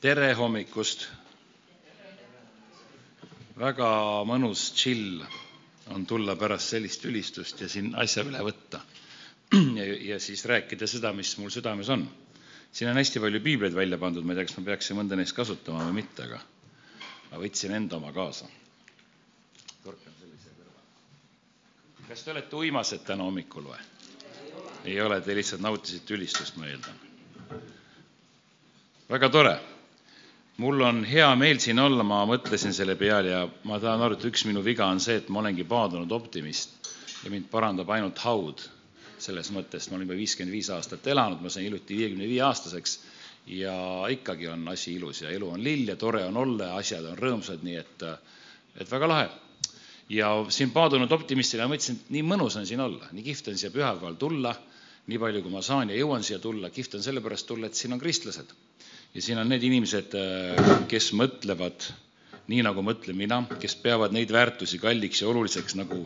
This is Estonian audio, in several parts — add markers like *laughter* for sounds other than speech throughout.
tere hommikust! väga mõnus chill on tulla pärast sellist ülistust ja siin asja üle võtta. *clears throat* ja, ja siis rääkida seda, mis mul südames on. siin on hästi palju piibleid välja pandud, ma ei tea, kas ma peaksin mõnda neist kasutama või mitte, aga ma võtsin enda oma kaasa. torkan sellise kõrvale. kas te olete uimased täna hommikul või? ei ole, te lihtsalt nautisite ülistust, ma eeldan. väga tore mul on hea meel siin olla, ma mõtlesin selle peale ja ma tahan aru, et üks minu viga on see, et ma olengi paadunud optimist ja mind parandab ainult haud. selles mõttes, ma olen juba viiskümmend viis aastat elanud, ma sain hiljuti viiekümne viie aastaseks ja ikkagi on asi ilus ja elu on lill ja tore on olla ja asjad on rõõmsad, nii et, et väga lahe. ja siin paadunud optimistina mõtlesin, et nii mõnus on siin olla, nii kihvt on siia pühapäeval tulla, nii palju, kui ma saan ja jõuan siia tulla, kihvt on sellepärast tulla, et siin on kristlased ja siin on need inimesed, äh, kes mõtlevad nii, nagu mõtlen mina, kes peavad neid väärtusi kalliks ja oluliseks, nagu,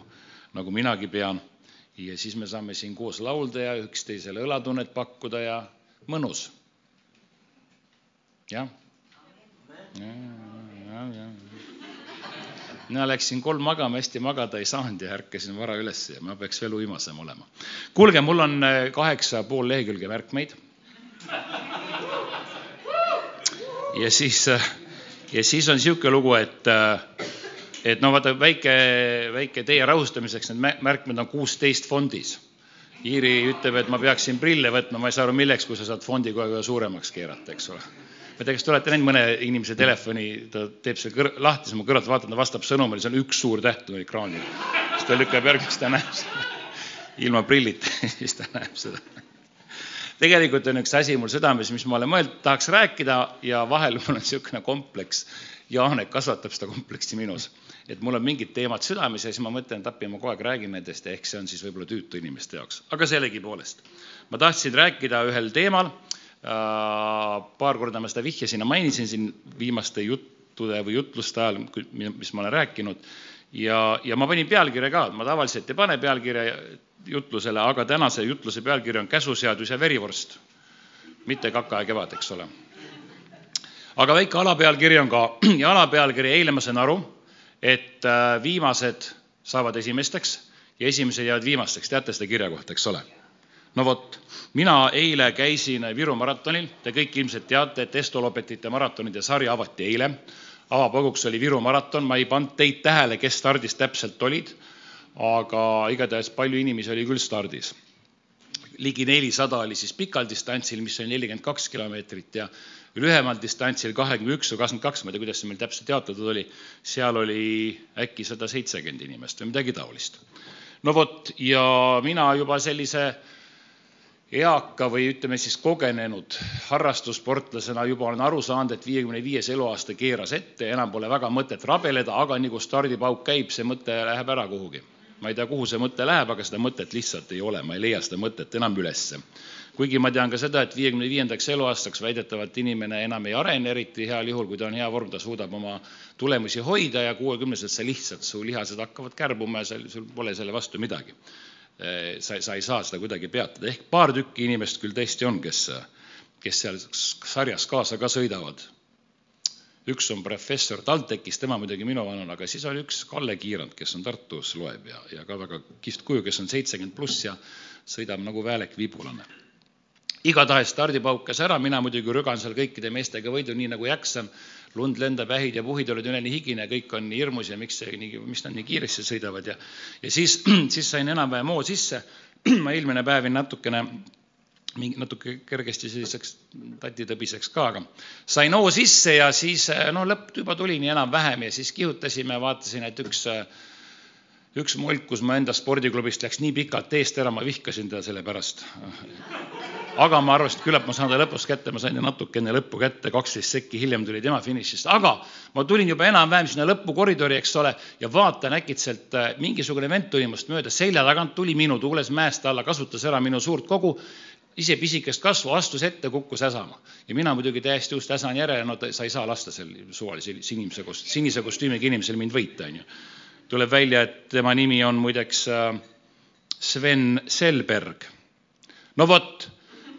nagu minagi pean. ja siis me saame siin koos laulda ja üksteisele õlatunnet pakkuda ja mõnus. jah? mina läksin kolm magama, hästi magada ei saanud ja ärkasin vara üles ja ma peaks veel uimasem olema. kuulge, mul on äh, kaheksa pool lehekülge märkmeid ja siis, äh, ja siis on niisugune lugu, et, äh, et no vaata, väike, väike teie rahustamiseks, need märkmed on kuusteist fondis. Iiri ütleb, et ma peaksin prille võtma, ma ei saa aru, milleks, kui sa saad fondi kogu aeg suuremaks keerata, eks ole. ma ei tea, kas te olete näinud mõne inimese telefoni, ta teeb selle kõr-, lahti, siis ma kõrvalt vaatan, ta vastab sõnumile, see on üks suur täht on ekraanil. siis ta lükkab järgi, siis ta näeb seda. ilma prillita, *laughs* siis ta näeb seda tegelikult on üks asi mul südames, mis ma olen mõelnud, tahaks rääkida ja vahel mul on niisugune kompleks. Jaanek kasvatab seda kompleksi minus, et mul on mingid teemad südames ja siis ma mõtlen, et appi, ma kogu aeg räägin nendest ja ehk see on siis võib-olla tüütu inimeste jaoks, aga sellegipoolest. ma tahtsin rääkida ühel teemal äh,, paar korda ma seda vihjasin ja mainisin siin viimaste juttude või jutluste ajal, mis ma olen rääkinud ja, ja ma panin pealkirja ka, ma tavaliselt ei pane pealkirja jutlusele, aga tänase jutluse pealkiri on Käsuseadus ja verivorst, mitte Kaka ja kevad, eks ole. aga väike alapealkiri on ka *clears throat* ja alapealkiri, eile ma sain aru, et äh, viimased saavad esimesteks ja esimesed jäävad viimasteks, teate seda kirja kohta, eks ole? no vot, mina eile käisin Viru maratonil, te kõik ilmselt teate, et Estolopetite maratonide sari avati eile avapõguks oli Viru maraton, ma ei pannud teid tähele, kes stardis täpselt olid, aga igatahes palju inimesi oli küll stardis. ligi nelisada oli siis pikal distantsil, mis oli nelikümmend kaks kilomeetrit ja lühemal distantsil kahekümne üks või kakskümmend kaks, ma ei tea, kuidas see meil täpselt jaotatud oli, seal oli äkki sada seitsekümmend inimest või midagi taolist. no vot, ja mina juba sellise eaka või ütleme siis kogenenud harrastussportlasena juba olen aru saanud, et viiekümne viies eluaasta keeras ette enam pole väga mõtet rabeleda, aga nii kui stardipauk käib, see mõte läheb ära kuhugi. ma ei tea, kuhu see mõte läheb, aga seda mõtet lihtsalt ei ole, ma ei leia seda mõtet enam ülesse. kuigi ma tean ka seda, et viiekümne viiendaks eluaastaks väidetavalt inimene enam ei arene, eriti heal juhul, kui ta on hea vorm, ta suudab oma tulemusi hoida ja kuuekümneselt sa lihtsalt, su lihased hakkavad kärbuma ja sul pole selle vastu midagi sa, sa ei saa seda kuidagi peatada, ehk paar tükki inimest küll tõesti on, kes, kes seal sarjas kaasa ka sõidavad. üks on professor TalTechis, tema muidugi minu vanune, aga siis oli üks Kalle Kiirand, kes on Tartus, loeb ja, ja ka väga kihvt kuju, kes on seitsekümmend pluss ja sõidab nagu väelek vibulane. Igatahes stardipaukas ära, mina muidugi rügan seal kõikide meestega võidu, nii nagu jaksan lund lendab, ähid ja puhid olid üleni higine, kõik on nii hirmus ja miks see nii, miks nad nii kiiresti sõidavad ja ja siis, *clears throat* siis sain enam-vähem hoo sisse. *clears throat* ma eelmine päev natukene mingi natuke kergesti selliseks tatitõbiseks ka, aga sain hoo sisse ja siis no lõpp juba tuli nii enam-vähem ja siis kihutasime, vaatasin, et üks üks molkus mu enda spordiklubist läks nii pikalt eest ära, ma vihkasin teda selle pärast. aga ma arvasin, et küllap ma saan ta lõpus kätte, ma sain ta natuke enne lõppu kätte, kaksteist sekki hiljem tuli tema finišist, aga ma tulin juba enam-vähem sinna lõpukoridori, eks ole, ja vaatan äkitselt äh, mingisugune vend tuli minust mööda, selja tagant tuli minu, tuules mäest alla, kasutas ära minu suurt kogu, ise pisikest kasvu, astus ette, kukkus äsama. ja mina muidugi täiesti just äsan järele, no ta, sa ei saa lasta sel suvalise sinise kost-, sinise kostüümiga inimesel mind võita, on ju tuleb välja, et tema nimi on muideks äh, Sven Selberg. no vot,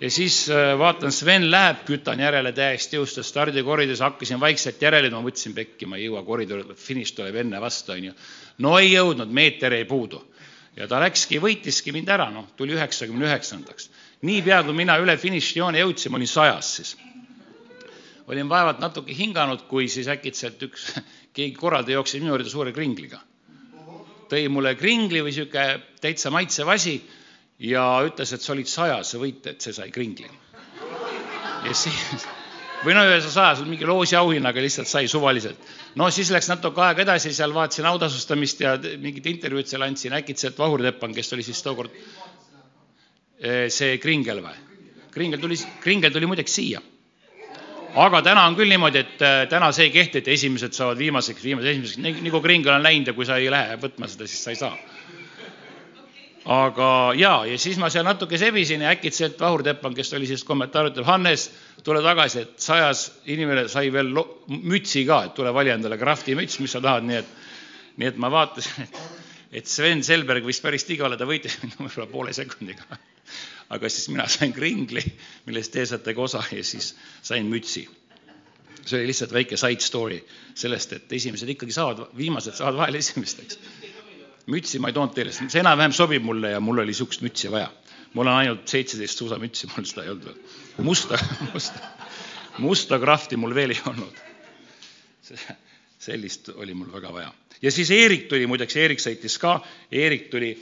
ja siis äh, vaatan, Sven läheb, kütan järele täiesti jõustas stardikoridoris, hakkasin vaikselt järele, ma mõtlesin, pekki, ma ei jõua koridori, finiš tuleb enne vastu, onju. no ei jõudnud, meeter jäi puudu. ja ta läkski, võitiski mind ära, noh, tuli üheksakümne üheksandaks. niipea, kui mina üle finišijoone jõudsin, ma olin sajas siis. olin vaevalt natuke hinganud, kui siis äkitselt üks, *laughs* keegi korraldaja jooksis minu juurde suure kringliga. Tõi mulle kringli või sihuke täitsa maitsev asi ja ütles, et sa olid sajase võitja, et see sai kringli. ja siis, või no ühe sajas, mingi loosiauhinnaga lihtsalt sai suvaliselt. no siis läks natuke aega edasi, seal vaatasin autasustamist ja mingit intervjuud seal andsin, äkitselt Vahur Teppan, kes oli siis tookord see kringel või? kringel tuli, kringel tuli muideks siia. Aga täna on küll niimoodi, et äh, täna see ei kehti, et esimesed saavad viimaseks, viimased esimeseks, nii kui kringel on läinud ja kui sa ei lähe võtma seda, siis sa ei saa. Aga ja, ja siis ma seal natuke sebisin ja äkitselt Vahur Teppan, kes oli siis kommentaar, ütleb, Hannes, tule tagasi, et sajas inimene sai veel mütsi ka, et tule vali endale krahvti müts, mis sa tahad, nii et, nii et ma vaatasin, et, Sven Selberg võis päris tiga olla, ta võitis mind *laughs* võib-olla poole sekundiga. Aga siis mina *laughs* sain kringli, millest teie saate ka osa ja siis sain mütsi. see oli lihtsalt väike side story sellest, et esimesed ikkagi saavad, viimased saavad vahel esimesteks mütsi ma ei toonud teile, see enam-vähem sobib mulle ja mul oli niisugust mütsi vaja. mul on ainult seitseteist suusamütsi, mul seda ei olnud veel. musta, *laughs* musta, musta krahvti mul veel ei olnud. sellist oli mul väga vaja. ja siis Eerik tuli, muideks Eerik sõitis ka, Eerik tuli,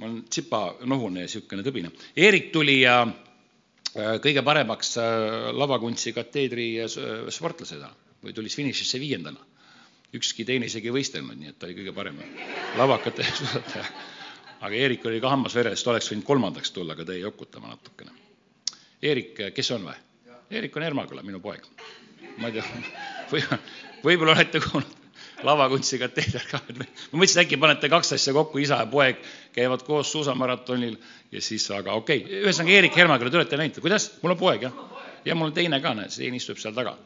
ma olen tsipa-nohune ja niisugune tõbine. Eerik tuli ja äh, kõige paremaks äh, lavakuntsi kateedri äh, sportlasena või tuli finišisse viiendana ükski teine isegi ei võistelnud, nii et ta oli kõige parem lavakate *laughs* suusataja. aga Eerik oli ka hammasveres, ta oleks võinud kolmandaks tulla, aga ta jäi jokutama natukene. Eerik, kes on või? Eerik on Ermaküla, minu poeg. ma ei tea, *laughs* või, võib-olla olete kuulnud lavakuntsi kateeder ka. ma mõtlesin, äkki panete kaks asja kokku, isa ja poeg käivad koos suusamaratonil ja siis, aga okei okay., ühesõnaga Eerik Hermaküla, te olete näinud, kuidas? mul on poeg jah, ja mul on teine ka, näed, teine istub seal taga.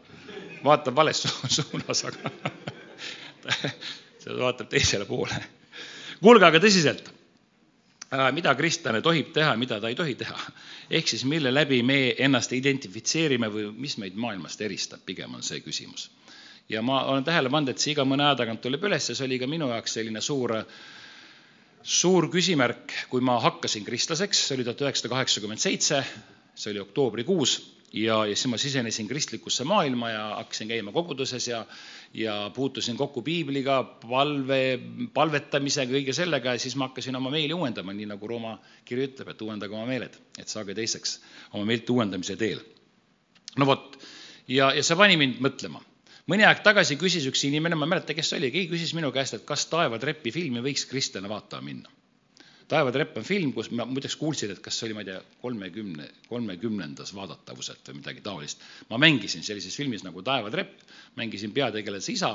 vaatab vales suunas, aga *laughs* see vaatab teisele poole. kuulge, aga tõsiselt, äh, mida kristlane tohib teha, mida ta ei tohi teha? ehk siis mille läbi me ennast identifitseerime või mis meid maailmast eristab, pigem on see küsimus. Ja ma olen tähele pannud, et see iga mõne aja tagant tuleb üles ja see oli ka minu jaoks selline suur suur küsimärk, kui ma hakkasin kristlaseks, see oli tuhat üheksasada kaheksakümmend seitse, see oli oktoobrikuus ja, ja siis ma sisenesin kristlikusse maailma ja hakkasin käima koguduses ja, ja puutusin kokku piibliga, palve, palvetamisega, kõige sellega ja siis ma hakkasin oma meeli uuendama, nii nagu Rooma kiri ütleb, et uuendage oma meeled, et saage teiseks oma meelt uuendamise teel. no vot, ja, ja see pani mind mõtlema. Mõni aeg tagasi küsis üks inimene, ma ei mäleta, kes see oli, keegi küsis minu käest, et kas Taevatrepi filmi võiks kristlane vaatama minna taevatrepp on film, kus ma muideks kuulsin, et kas see oli, ma ei tea, kolmekümne, kolmekümnendas vaadatavuselt või midagi taolist. ma mängisin sellises filmis nagu Taevatrepp, mängisin peategelase isa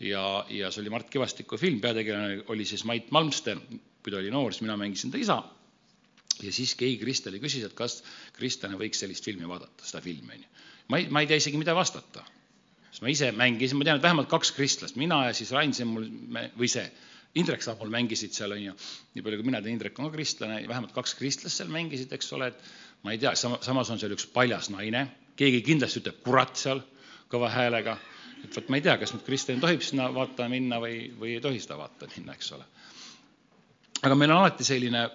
ja, ja see oli Mart Kivastiku film, peategelane oli siis Mait Malmsten, kui ta oli noor, siis mina mängisin ta isa. ja siis keegi Kristeli küsis, et kas kristlane võiks sellist filmi vaadata, seda filmi, on ju. ma ei, ma ei tea isegi, mida vastata. Siis ma ise mängisin, ma tean, et vähemalt kaks kristlast, mina ja siis Rain Simmul või see Indrek Saabul mängisid seal, on ju, nii palju kui mina tean, Indrek on ka kristlane, vähemalt kaks kristlast seal mängisid, eks ole, et ma ei tea, sama, samas on seal üks paljas naine, keegi kindlasti ütleb kurat seal kõva häälega, et vot ma ei tea, kas nüüd kristlane tohib sinna vaatama minna või, või ei tohi seda vaatama minna, eks ole. aga meil on alati selline,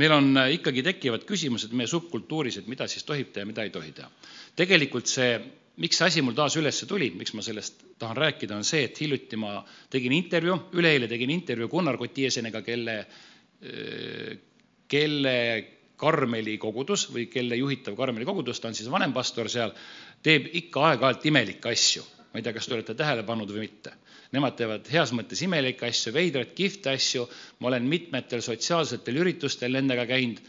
meil on ikkagi tekivad küsimused meie subkultuuris, et mida siis tohib teha, mida ei tohi teha. tegelikult see miks see asi mul taas üles tuli, miks ma sellest tahan rääkida, on see, et hiljuti ma tegin intervjuu, üleeile tegin intervjuu Gunnar Kotieseniga, kelle, kelle Karmeli kogudus või kelle juhitav Karmeli kogudus, ta on siis vanempastor seal, teeb ikka aeg-ajalt imelikke asju. ma ei tea, kas te olete tähele pannud või mitte. Nemad teevad heas mõttes imelikke asju, veidraid, kihvte asju, ma olen mitmetel sotsiaalsetel üritustel nendega käinud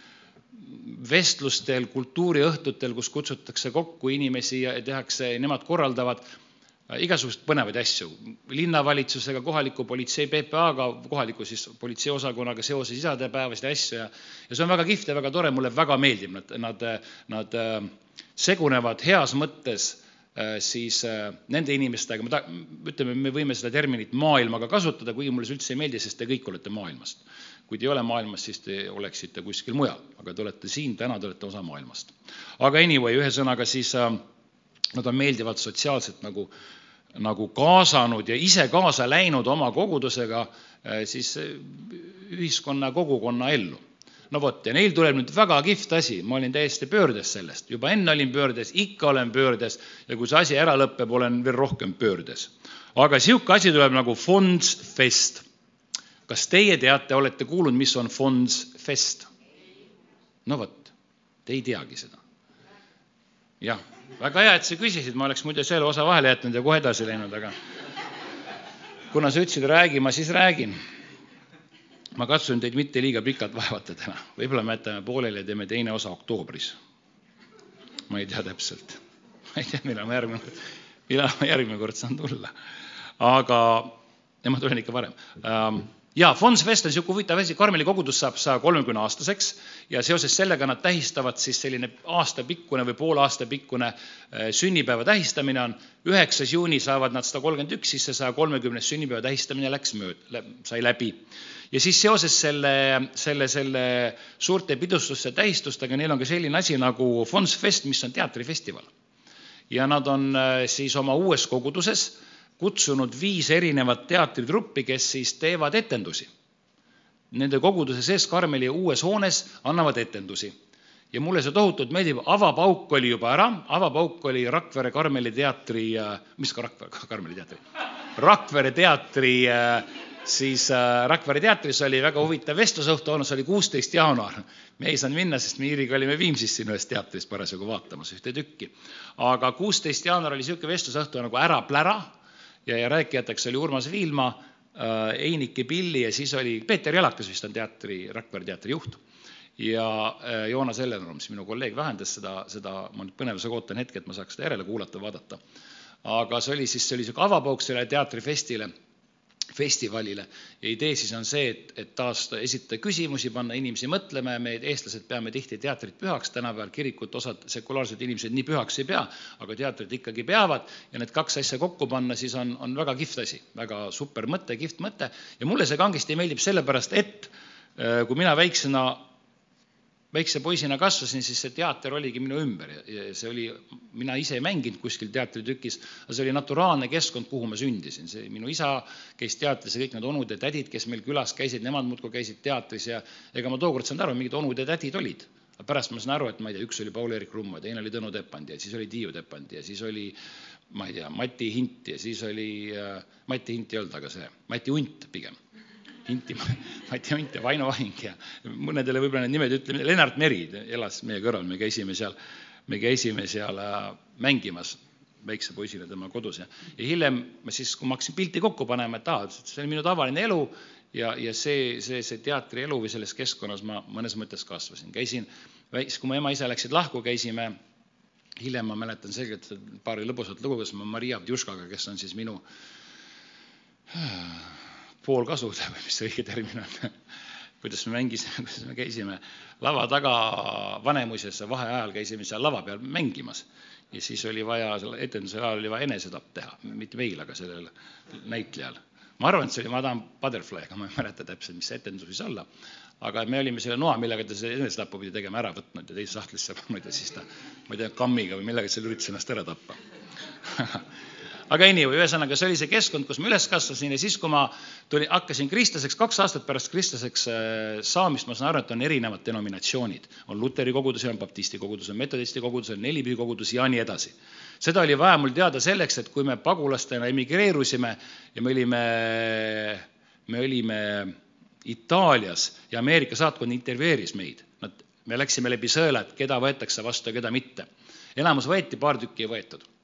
vestlustel, kultuuriõhtutel, kus kutsutakse kokku inimesi ja tehakse, nemad korraldavad äh, igasuguseid põnevaid asju, linnavalitsusega, kohaliku politsei, PPA-ga, kohaliku siis politseiosakonnaga seoses isadepäevasid asju ja ja see on väga kihvt ja väga tore, mulle väga meeldib, nad, nad, nad äh, segunevad heas mõttes äh, siis nende inimestega, ma ta-, ütleme, me võime seda terminit maailmaga kasutada, kuigi mulle see üldse ei meeldi, sest te kõik olete maailmast kui te ei ole maailmas, siis te oleksite kuskil mujal, aga te olete siin, täna te olete osa maailmast. aga anyway, ühesõnaga siis äh, nad on meeldivalt sotsiaalselt nagu, nagu kaasanud ja ise kaasa läinud oma kogudusega äh, siis äh, ühiskonna, kogukonna ellu no vot, ja neil tuleb nüüd väga kihvt asi, ma olin täiesti pöördes sellest, juba enne olin pöördes, ikka olen pöördes ja kui see asi ära lõpeb, olen veel rohkem pöördes. aga niisugune asi tuleb nagu Fonds Fest. Kas teie teate, olete kuulnud, mis on Fonds Fest? no vot, te ei teagi seda. jah, väga hea, et sa küsisid, ma oleks muidu selle osa vahele jätnud ja kohe edasi läinud, aga kuna sa ütlesid, räägi, ma siis räägin ma katsun teid mitte liiga pikalt vaevata täna, võib-olla me jätame pooleli ja teeme teine osa oktoobris. ma ei tea täpselt, ma ei tea, millal ma järgmine millal ma järgmine kord saan tulla. aga, ja ma tulen ikka varem ähm, ja Fons Vest on niisugune huvitav asi, Karmeli kogudus saab saja kolmekümne aastaseks ja seoses sellega nad tähistavad siis selline aastapikkune või poole aasta pikkune äh, sünnipäeva tähistamine on, üheksas juuni saavad nad sada kolmkümmend üks, siis see saja kolmekümnes sünnipäeva tähistamine läks mööda, sai läbi. ja siis seoses selle, selle, selle suurte pidustuste tähistustega, neil on ka selline asi nagu Fons Fest, mis on teatrifestival. ja nad on äh, siis oma uues koguduses kutsunud viis erinevat teatritruppi, kes siis teevad etendusi. Nende koguduse sees Karmeli uues hoones annavad etendusi. ja mulle see tohutult meeldib, avapauk oli juba ära, avapauk oli Rakvere Karmeli teatri, mis ka Rakvere, Karmeli teatri, Rakvere teatri siis äh, Rakvere teatris oli väga huvitav vestlusõhtu olnud, see oli kuusteist jaanuar. me ei saanud minna, sest me Iiriga olime Viimsis siin ühes teatris parasjagu vaatamas ühte tükki. aga kuusteist jaanuar oli niisugune vestlusõhtu nagu Ära plära ja, ja rääkijateks oli Urmas Viilma äh,, Einike Pilli ja siis oli Peeter Jalakas vist on teatri, Rakvere teatri juht. ja äh, Joonas Ellenurm, siis minu kolleeg vähendas seda, seda, ma nüüd põnevusega ootan hetke, et ma saaks seda järele kuulata, vaadata. aga see oli siis, see oli niisugune avapauk sellele teatrifestile festivalile. Ja idee siis on see, et, et taas esitada küsimusi, panna inimesi mõtlema ja me, eestlased, peame tihti teatrit pühaks, tänapäeval kirikut osad sekulaarsed inimesed nii pühaks ei pea, aga teatrit ikkagi peavad. Ja need kaks asja kokku panna, siis on, on väga kihvt asi, väga super mõte, kihvt mõte. Ja mulle see kangesti meeldib sellepärast, et äh, kui mina väiksena väikse poisina kasvasin, siis see teater oligi minu ümber ja see oli, mina ise ei mänginud kuskil teatritükis, aga see oli naturaalne keskkond, kuhu ma sündisin. see, minu isa käis teatris ja kõik need onud ja tädid, kes meil külas käisid, nemad muudkui käisid teatris ja ega ma tookord saanud aru, mingid onud ja tädid olid. aga pärast ma sain aru, et ma ei tea, üks oli Paul-Eerik Rummo, teine oli Tõnu Tepandi ja siis oli Tiiu Tepandi ja siis oli ma ei tea, Mati Hint ja siis oli äh,, Mati Hint ei olnud, aga see, Mati Unt pigem Inti, *laughs* Mati Unt ja Vaino Vahing ja mõnedele võib-olla need nimed ütleme, Lennart Meri elas meie kõrval, me käisime seal, me käisime seal äh, mängimas väikse poisina tema kodus ja, ja hiljem ma siis, kui ma hakkasin pilti kokku panema, et aa, see on minu tavaline elu ja, ja see, see, see teatrielu või selles keskkonnas ma mõnes mõttes kasvasin. käisin, siis kui mu ema-isa läksid lahku, käisime hiljem ma mäletan selgelt paari lõbusat lugu, kus ma Maria Avdjuškaga, kes on siis minu *sighs* poolkasud või mis see õige termin on. *laughs* Kuidas me mängisime, kuidas me käisime. Lava taga Vanemuises vaheajal käisime seal lava peal mängimas. Ja siis oli vaja, selle etenduse ajal oli vaja enesetapp teha, mitte meil, aga sellel näitlejal. ma arvan, et see oli Madame Butterfly, aga ma ei mäleta täpselt, mis see etendus võis olla. aga me olime selle noa, millega ta selle enesetappu pidi tegema, ära võtnud ja teise sahtlisse pannud ja siis ta, ma ei tea, kammiga või millega seal üritas ennast ära tappa *laughs* aga anyway, ühesõnaga see oli see keskkond, kus ma üles kasvasin ja siis, kui ma tulin, hakkasin kristlaseks, kaks aastat pärast kristlaseks äh, saamist, ma saan aru, et on erinevad denominatsioonid. on luteri kogudus, on baptisti kogudus, on metodisti kogudus, on nelipühi kogudus ja nii edasi. seda oli vaja mul teada selleks, et kui me pagulastena emigreerusime ja me olime, me olime Itaalias ja Ameerika saatkond intervjueeris meid, nad, me läksime läbi sõela, et keda võetakse vastu ja keda mitte. enamus võeti, paar tükki ei võetud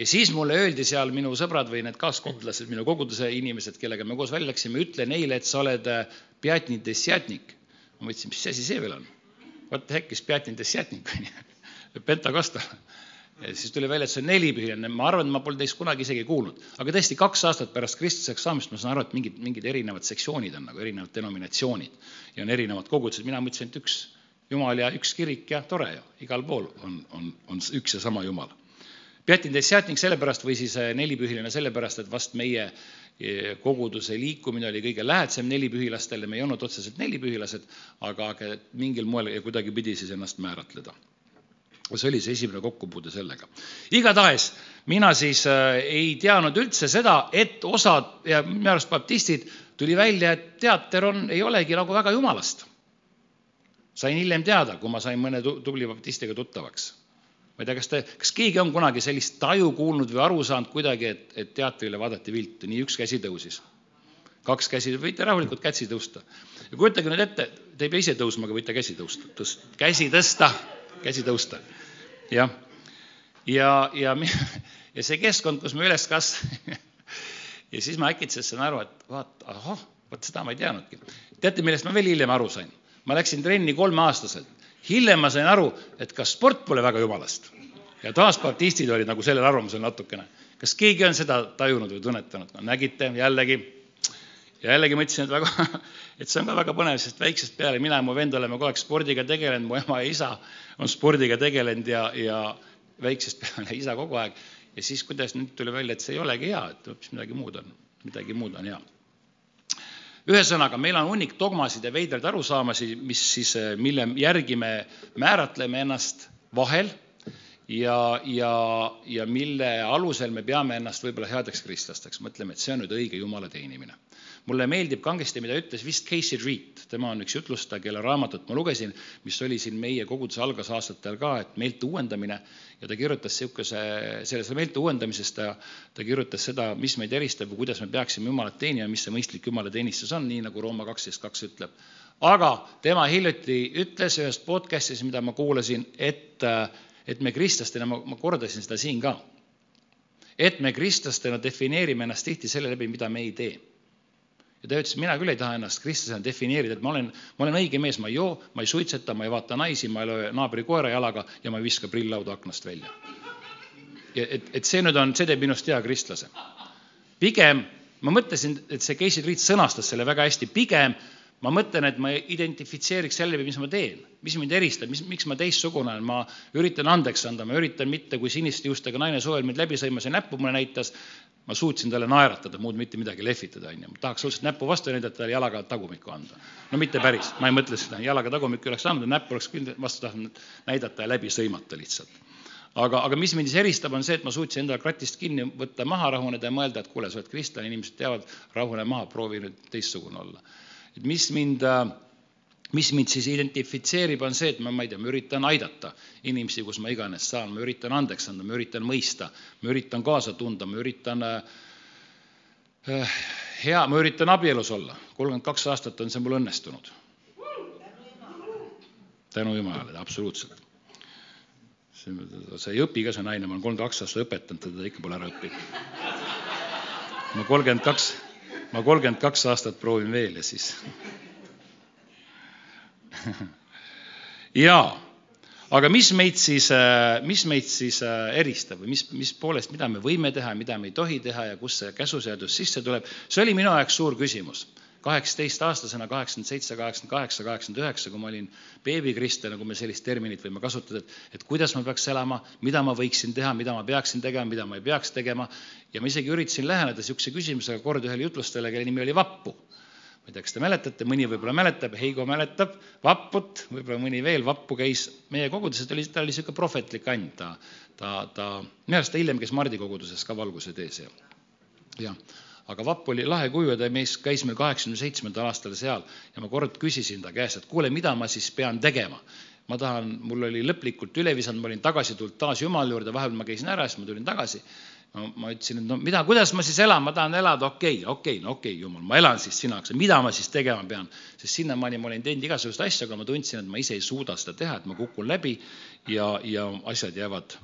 ja siis mulle öeldi seal minu sõbrad või need kaaskogudlased, minu koguduse inimesed, kellega me koos välja läksime, ütle neile, et sa oled äh, Pjatni dessjatnik. ma mõtlesin, mis asi see veel on? What the heck is Pjatni dessjatnik, on ju, *laughs* pentakostal. siis tuli välja, et see on nelipühiline, ma arvan, ma pole teist kunagi isegi kuulnud. aga tõesti, kaks aastat pärast kristlaseks saamist ma saan aru, et mingid, mingid erinevad sektsioonid on nagu erinevad denominatsioonid ja on erinevad kogudused, mina mõtlesin, et üks jumal ja üks kirik ja tore ju, igal pool on, on, on üks ja sama jumal Pjatin Dessjatnik sellepärast või siis äh, nelipühiline sellepärast, et vast meie koguduse liikumine oli kõige lähedasem nelipühilastele, me ei olnud otseselt nelipühilased, aga, mingil moel ja kuidagipidi siis ennast määratleda. see oli see esimene kokkupuude sellega. igatahes mina siis äh, ei teadnud üldse seda, et osad ja minu arust baptistid tuli välja, et teater on, ei olegi nagu väga jumalast. sain hiljem teada, kui ma sain mõne tubli baptistiga tuttavaks ma ei tea, kas te, kas keegi on kunagi sellist taju kuulnud või aru saanud kuidagi, et, et teatrile vaadati viltu, nii üks käsi tõusis. kaks käsi, võite rahulikult käsi tõusta. ja kujutage nüüd ette, te ei pea ise tõusma, aga võite käsi tõusta, tõst-, käsi tõsta, käsi tõusta. jah, ja, ja, ja, ja see keskkond, kus me üles kasvasime *laughs* ja siis ma äkitselt sain aru, et vaata, ahah, vot seda ma ei teadnudki. teate, millest ma veel hiljem aru sain? ma läksin trenni kolmeaastaselt hiljem ma sain aru, et ka sport pole väga jumalast. ja taas baptistid olid nagu sellel arvamusel natukene. kas keegi on seda tajunud või tunnetanud? no nägite, jällegi, jällegi mõtlesin, et väga, *laughs* et see on ka väga põnev, sest väiksest peale mina ja mu vend oleme kogu aeg spordiga tegelenud, mu ema ja isa on spordiga tegelenud ja, ja väiksest peale *laughs* isa kogu aeg. ja siis, kuidas nüüd tuli välja, et see ei olegi hea, et hoopis midagi muud on, midagi muud on hea ühesõnaga, meil on hunnik dogmasid ja veidraid arusaamasi, mis siis, eh, mille järgi me määratleme ennast vahel ja, ja, ja mille alusel me peame ennast võib-olla headeks kristlasteks, mõtleme, et see on nüüd õige Jumala teenimine mulle meeldib kangesti, mida ütles vist Casey Reed, tema on üks jutlustaja, kelle raamatut ma lugesin, mis oli siin meie koguduse algasaastatel ka, et meelte uuendamine. Ja ta kirjutas niisuguse, selles meelte uuendamisest ta, ta kirjutas seda, mis meid eristab või kuidas me peaksime Jumalat teenima, mis see mõistlik Jumalateenistus on, nii nagu Rooma kaksteist kaks ütleb. aga tema hiljuti ütles ühes podcast'is, mida ma kuulasin, et, et me kristlastena, ma, ma kordasin seda siin ka, et me kristlastena defineerime ennast tihti selle läbi, mida me ei tee ja ta ütles, mina küll ei taha ennast kristlasena defineerida, et ma olen, ma olen õige mees, ma ei joo, ma ei suitseta, ma ei vaata naisi, ma ei löö naabri koera jalaga ja ma ei viska prilllauda aknast välja. ja et, et see nüüd on, see teeb minust hea kristlase. pigem ma mõtlesin, et see Casey Reed sõnastas selle väga hästi, pigem ma mõtlen, et ma identifitseeriks selle, mis ma teen, mis mind eristab, mis, miks ma teistsugune olen, ma üritan andeks anda, ma üritan mitte, kui siniste juustega naine suvel mind läbi sõimas ja näppu mulle näitas, ma suutsin talle naeratada, muud mitte midagi lehvitada, onju. tahaks lihtsalt näppu vastu näidata, talle jalaga tagumikku anda. no mitte päris, ma ei mõtle seda, jalaga tagumikku oleks andnud, näppu oleks küll vastu tahtnud näidata ja läbi sõimata lihtsalt. aga, aga mis mind siis eristab, on see, et ma suutsin endale kratist kinni võtta, maha rahuneda ja mõelda, et kuule, sa oled kristlane, inimesed teavad, rahune maha, proovi nüüd teistsugune olla. et mis mind äh, mis mind siis identifitseerib, on see, et ma, ma ei tea, ma üritan aidata inimesi, kus ma iganes saan, ma üritan andeks anda, ma üritan mõista, ma üritan kaasa tunda, ma üritan äh, hea, ma üritan abielus olla. kolmkümmend kaks aastat on see mul õnnestunud. tänu Jumalale, absoluutselt. see ei õpi ka, see naine, ma olen kolmkümmend kaks aastat õpetanud, teda ikka pole ära õppinud. ma kolmkümmend kaks, ma kolmkümmend kaks aastat proovin veel ja siis *laughs* jaa, aga mis meid siis, äh, mis meid siis äh, eristab või mis, mis poolest, mida me võime teha, mida me ei tohi teha ja kust see käsuseadus sisse tuleb, see oli minu jaoks suur küsimus. kaheksateistaastasena, kaheksakümmend seitse, kaheksakümmend kaheksa, kaheksakümmend üheksa, kui ma olin beebikristlane, kui me sellist terminit võime kasutada, et, et kuidas ma peaks elama, mida ma võiksin teha, mida ma peaksin tegema, mida ma ei peaks tegema. ja ma isegi üritasin läheneda niisuguse küsimusega kord ühele jutlustajale, kelle nimi oli Vappu ma ei tea, kas te mäletate, mõni võib-olla mäletab, Heigo mäletab, Vapput, võib-olla mõni veel, Vappu käis meie koguduses, ta oli, ta oli niisugune prohvetlik and, ta, ta, ta, minu arust ta hiljem käis Mardi koguduses ka valguse tees ja, jah. aga Vapp oli lahe kuju ja ta mees käis meil kaheksakümne seitsmendal aastal seal ja ma kord küsisin ta käest, et kuule, mida ma siis pean tegema ma tahan, mul oli lõplikult üle visanud, ma olin tagasi tulnud taas Jumala juurde, vahepeal ma käisin ära, siis ma tulin tagasi no ma ütlesin, et no mida, kuidas ma siis elan, ma tahan elada, okei okay,, okei okay,, no okei okay,, jumal, ma elan siis sina jaoks, mida ma siis tegema pean, sest sinnamaani ma olin teinud igasuguseid asju, aga ma tundsin, et ma ise ei suuda seda teha, et ma kukun läbi ja, ja asjad jäävad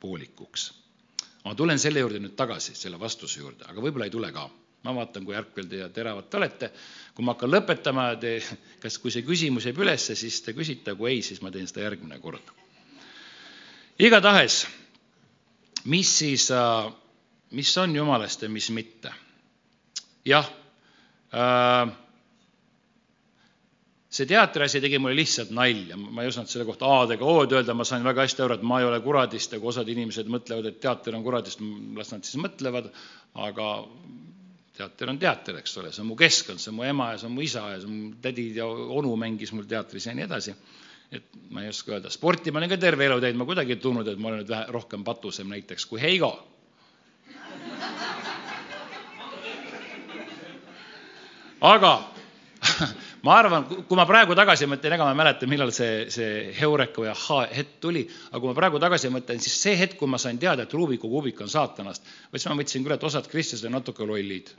poolikuks. ma tulen selle juurde nüüd tagasi, selle vastuse juurde, aga võib-olla ei tule ka. ma vaatan, kui ärkvel te ja teravad te olete. kui ma hakkan lõpetama, te, kas, kui see küsimus jääb ülesse, siis te küsite, kui ei, siis ma teen seda järgmine kord. igatahes mis siis, äh, mis on jumalast ja mis mitte? jah, äh, see teatri asi tegi mulle lihtsalt nalja, ma ei osanud selle kohta A-dega O-d öelda, ma sain väga hästi aru, et ma ei ole kuradist ja kui osad inimesed mõtlevad, et teater on kuradist, las nad siis mõtlevad, aga teater on teater, eks ole, see on mu keskkond, see on mu ema ja see on mu isa ja see on mu tädid ja onu mängis mul teatris ja nii edasi. Et ma ei oska öelda, sporti ma olen ka terve elu teinud, ma kuidagi ei tundnud, et ma olen nüüd vähe rohkem patusem näiteks kui Heigo. aga *laughs* ma arvan, kui ma praegu tagasi mõtlen, ega ma ei mäleta, millal see, see heureka või ahhaa hetk tuli, aga kui ma praegu tagasi mõtlen, siis see hetk, kui ma sain teada, et Rubiku kuubik on saatanast, siis ma mõtlesin küll, et osad kristlased on natuke lollid.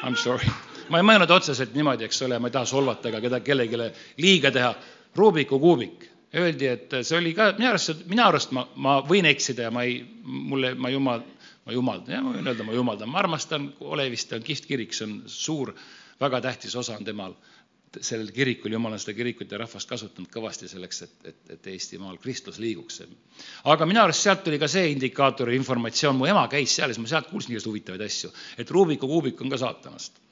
I m sorry. ma ei mõelnud otseselt niimoodi, eks ole, ma ei taha solvata ega keda, kellelegi liiga teha. Rubiku kuubik, öeldi, et see oli ka, minu arust, minu arust ma, ma võin eksida ja ma ei, mulle, ma jumal, ma jumaldan, jah, ma võin öelda, ma jumaldan, ma armastan Olevist, ta on kihvt kirik, see on suur, väga tähtis osa on temal. Sellel kirikul, jumal on seda kirikut ja rahvast kasutanud kõvasti selleks, et, et, et Eestimaal kristlus liiguks. aga minu arust sealt tuli ka see indikaator ja informatsioon, mu ema käis seal ja siis ma sealt kuulsin igasugu huvitavaid asju, et Rubiku kuubik on ka saatanast.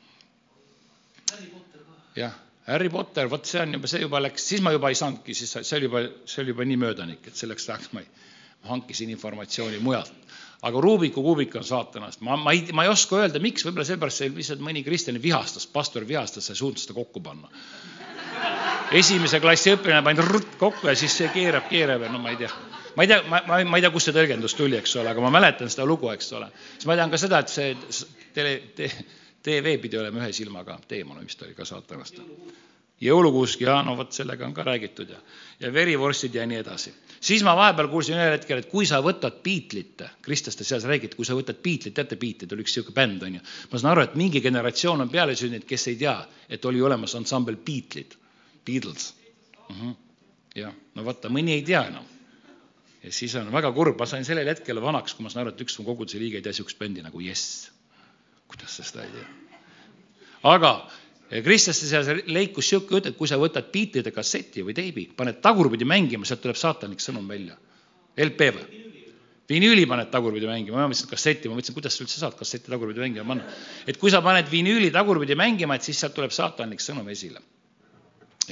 jah, Harry Potter, vot see on juba, see juba läks, siis ma juba ei saanudki, siis see oli juba, see oli juba nii möödanik, et selleks ajaks ma, ei, ma hankisin informatsiooni mujalt aga Rubiku kuubik on saatanast, ma, ma ei, ma ei oska öelda, miks, võib-olla seepärast see lihtsalt mõni kristlane vihastas, pastor vihastas, sa ei suutnud seda kokku panna. esimese klassi õpilane pani rutt kokku ja siis see keerab, keerab ja no ma ei tea. ma ei tea, ma, ma, ma ei tea, kust see tõlgendus tuli, eks ole, aga ma mäletan seda lugu, eks ole. siis ma tean ka seda, et see tele te,, TV pidi olema ühe silmaga, teemana vist oli ka saatanast jõulukuusk ja no vot sellega on ka räägitud ja, ja verivorstid ja nii edasi. siis ma vahepeal kuulsin ühel hetkel, et kui sa võtad Beatlit, kristlaste seas räägiti, kui sa võtad Beatlit, teate Beatlit oli üks niisugune bänd on ju. ma saan aru, et mingi generatsioon on peale sündinud, kes ei tea, et oli olemas ansambel Beatlit, Beatles mm. -hmm. jah, no vaata, mõni ei tea enam. ja siis on väga kurb, ma sain sellel hetkel vanaks, kui ma saan aru, et üks mu koguduse liige ei tea niisugust bändi nagu Jess. Kuidas sa seda ei tea? aga kristlaste seas leikus niisugune jutt, et kui sa võtad biitide kasseti või teibi, paned tagurpidi mängima, sealt tuleb saatanlik sõnum välja. LP või? vinüüli paned tagurpidi mängima, ma mõtlesin, et kasseti, ma mõtlesin, kuidas sa üldse saad kasseti tagurpidi mängima panna. et kui sa paned vinüüli tagurpidi mängima, et siis sealt tuleb saatanlik sõnum esile.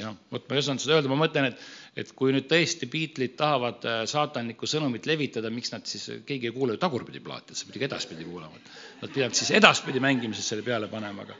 Jah, vot ma ei osanud seda öelda, ma mõtlen, et, et kui nüüd tõesti Beatlesid tahavad äh, saatanlikku sõnumit levitada, miks nad siis, keegi ei kuule ju tagurpidi plaati, et sa pidi ka edaspidi kuulama. Nad pidavad siis edaspidi mängimises selle peale panema, aga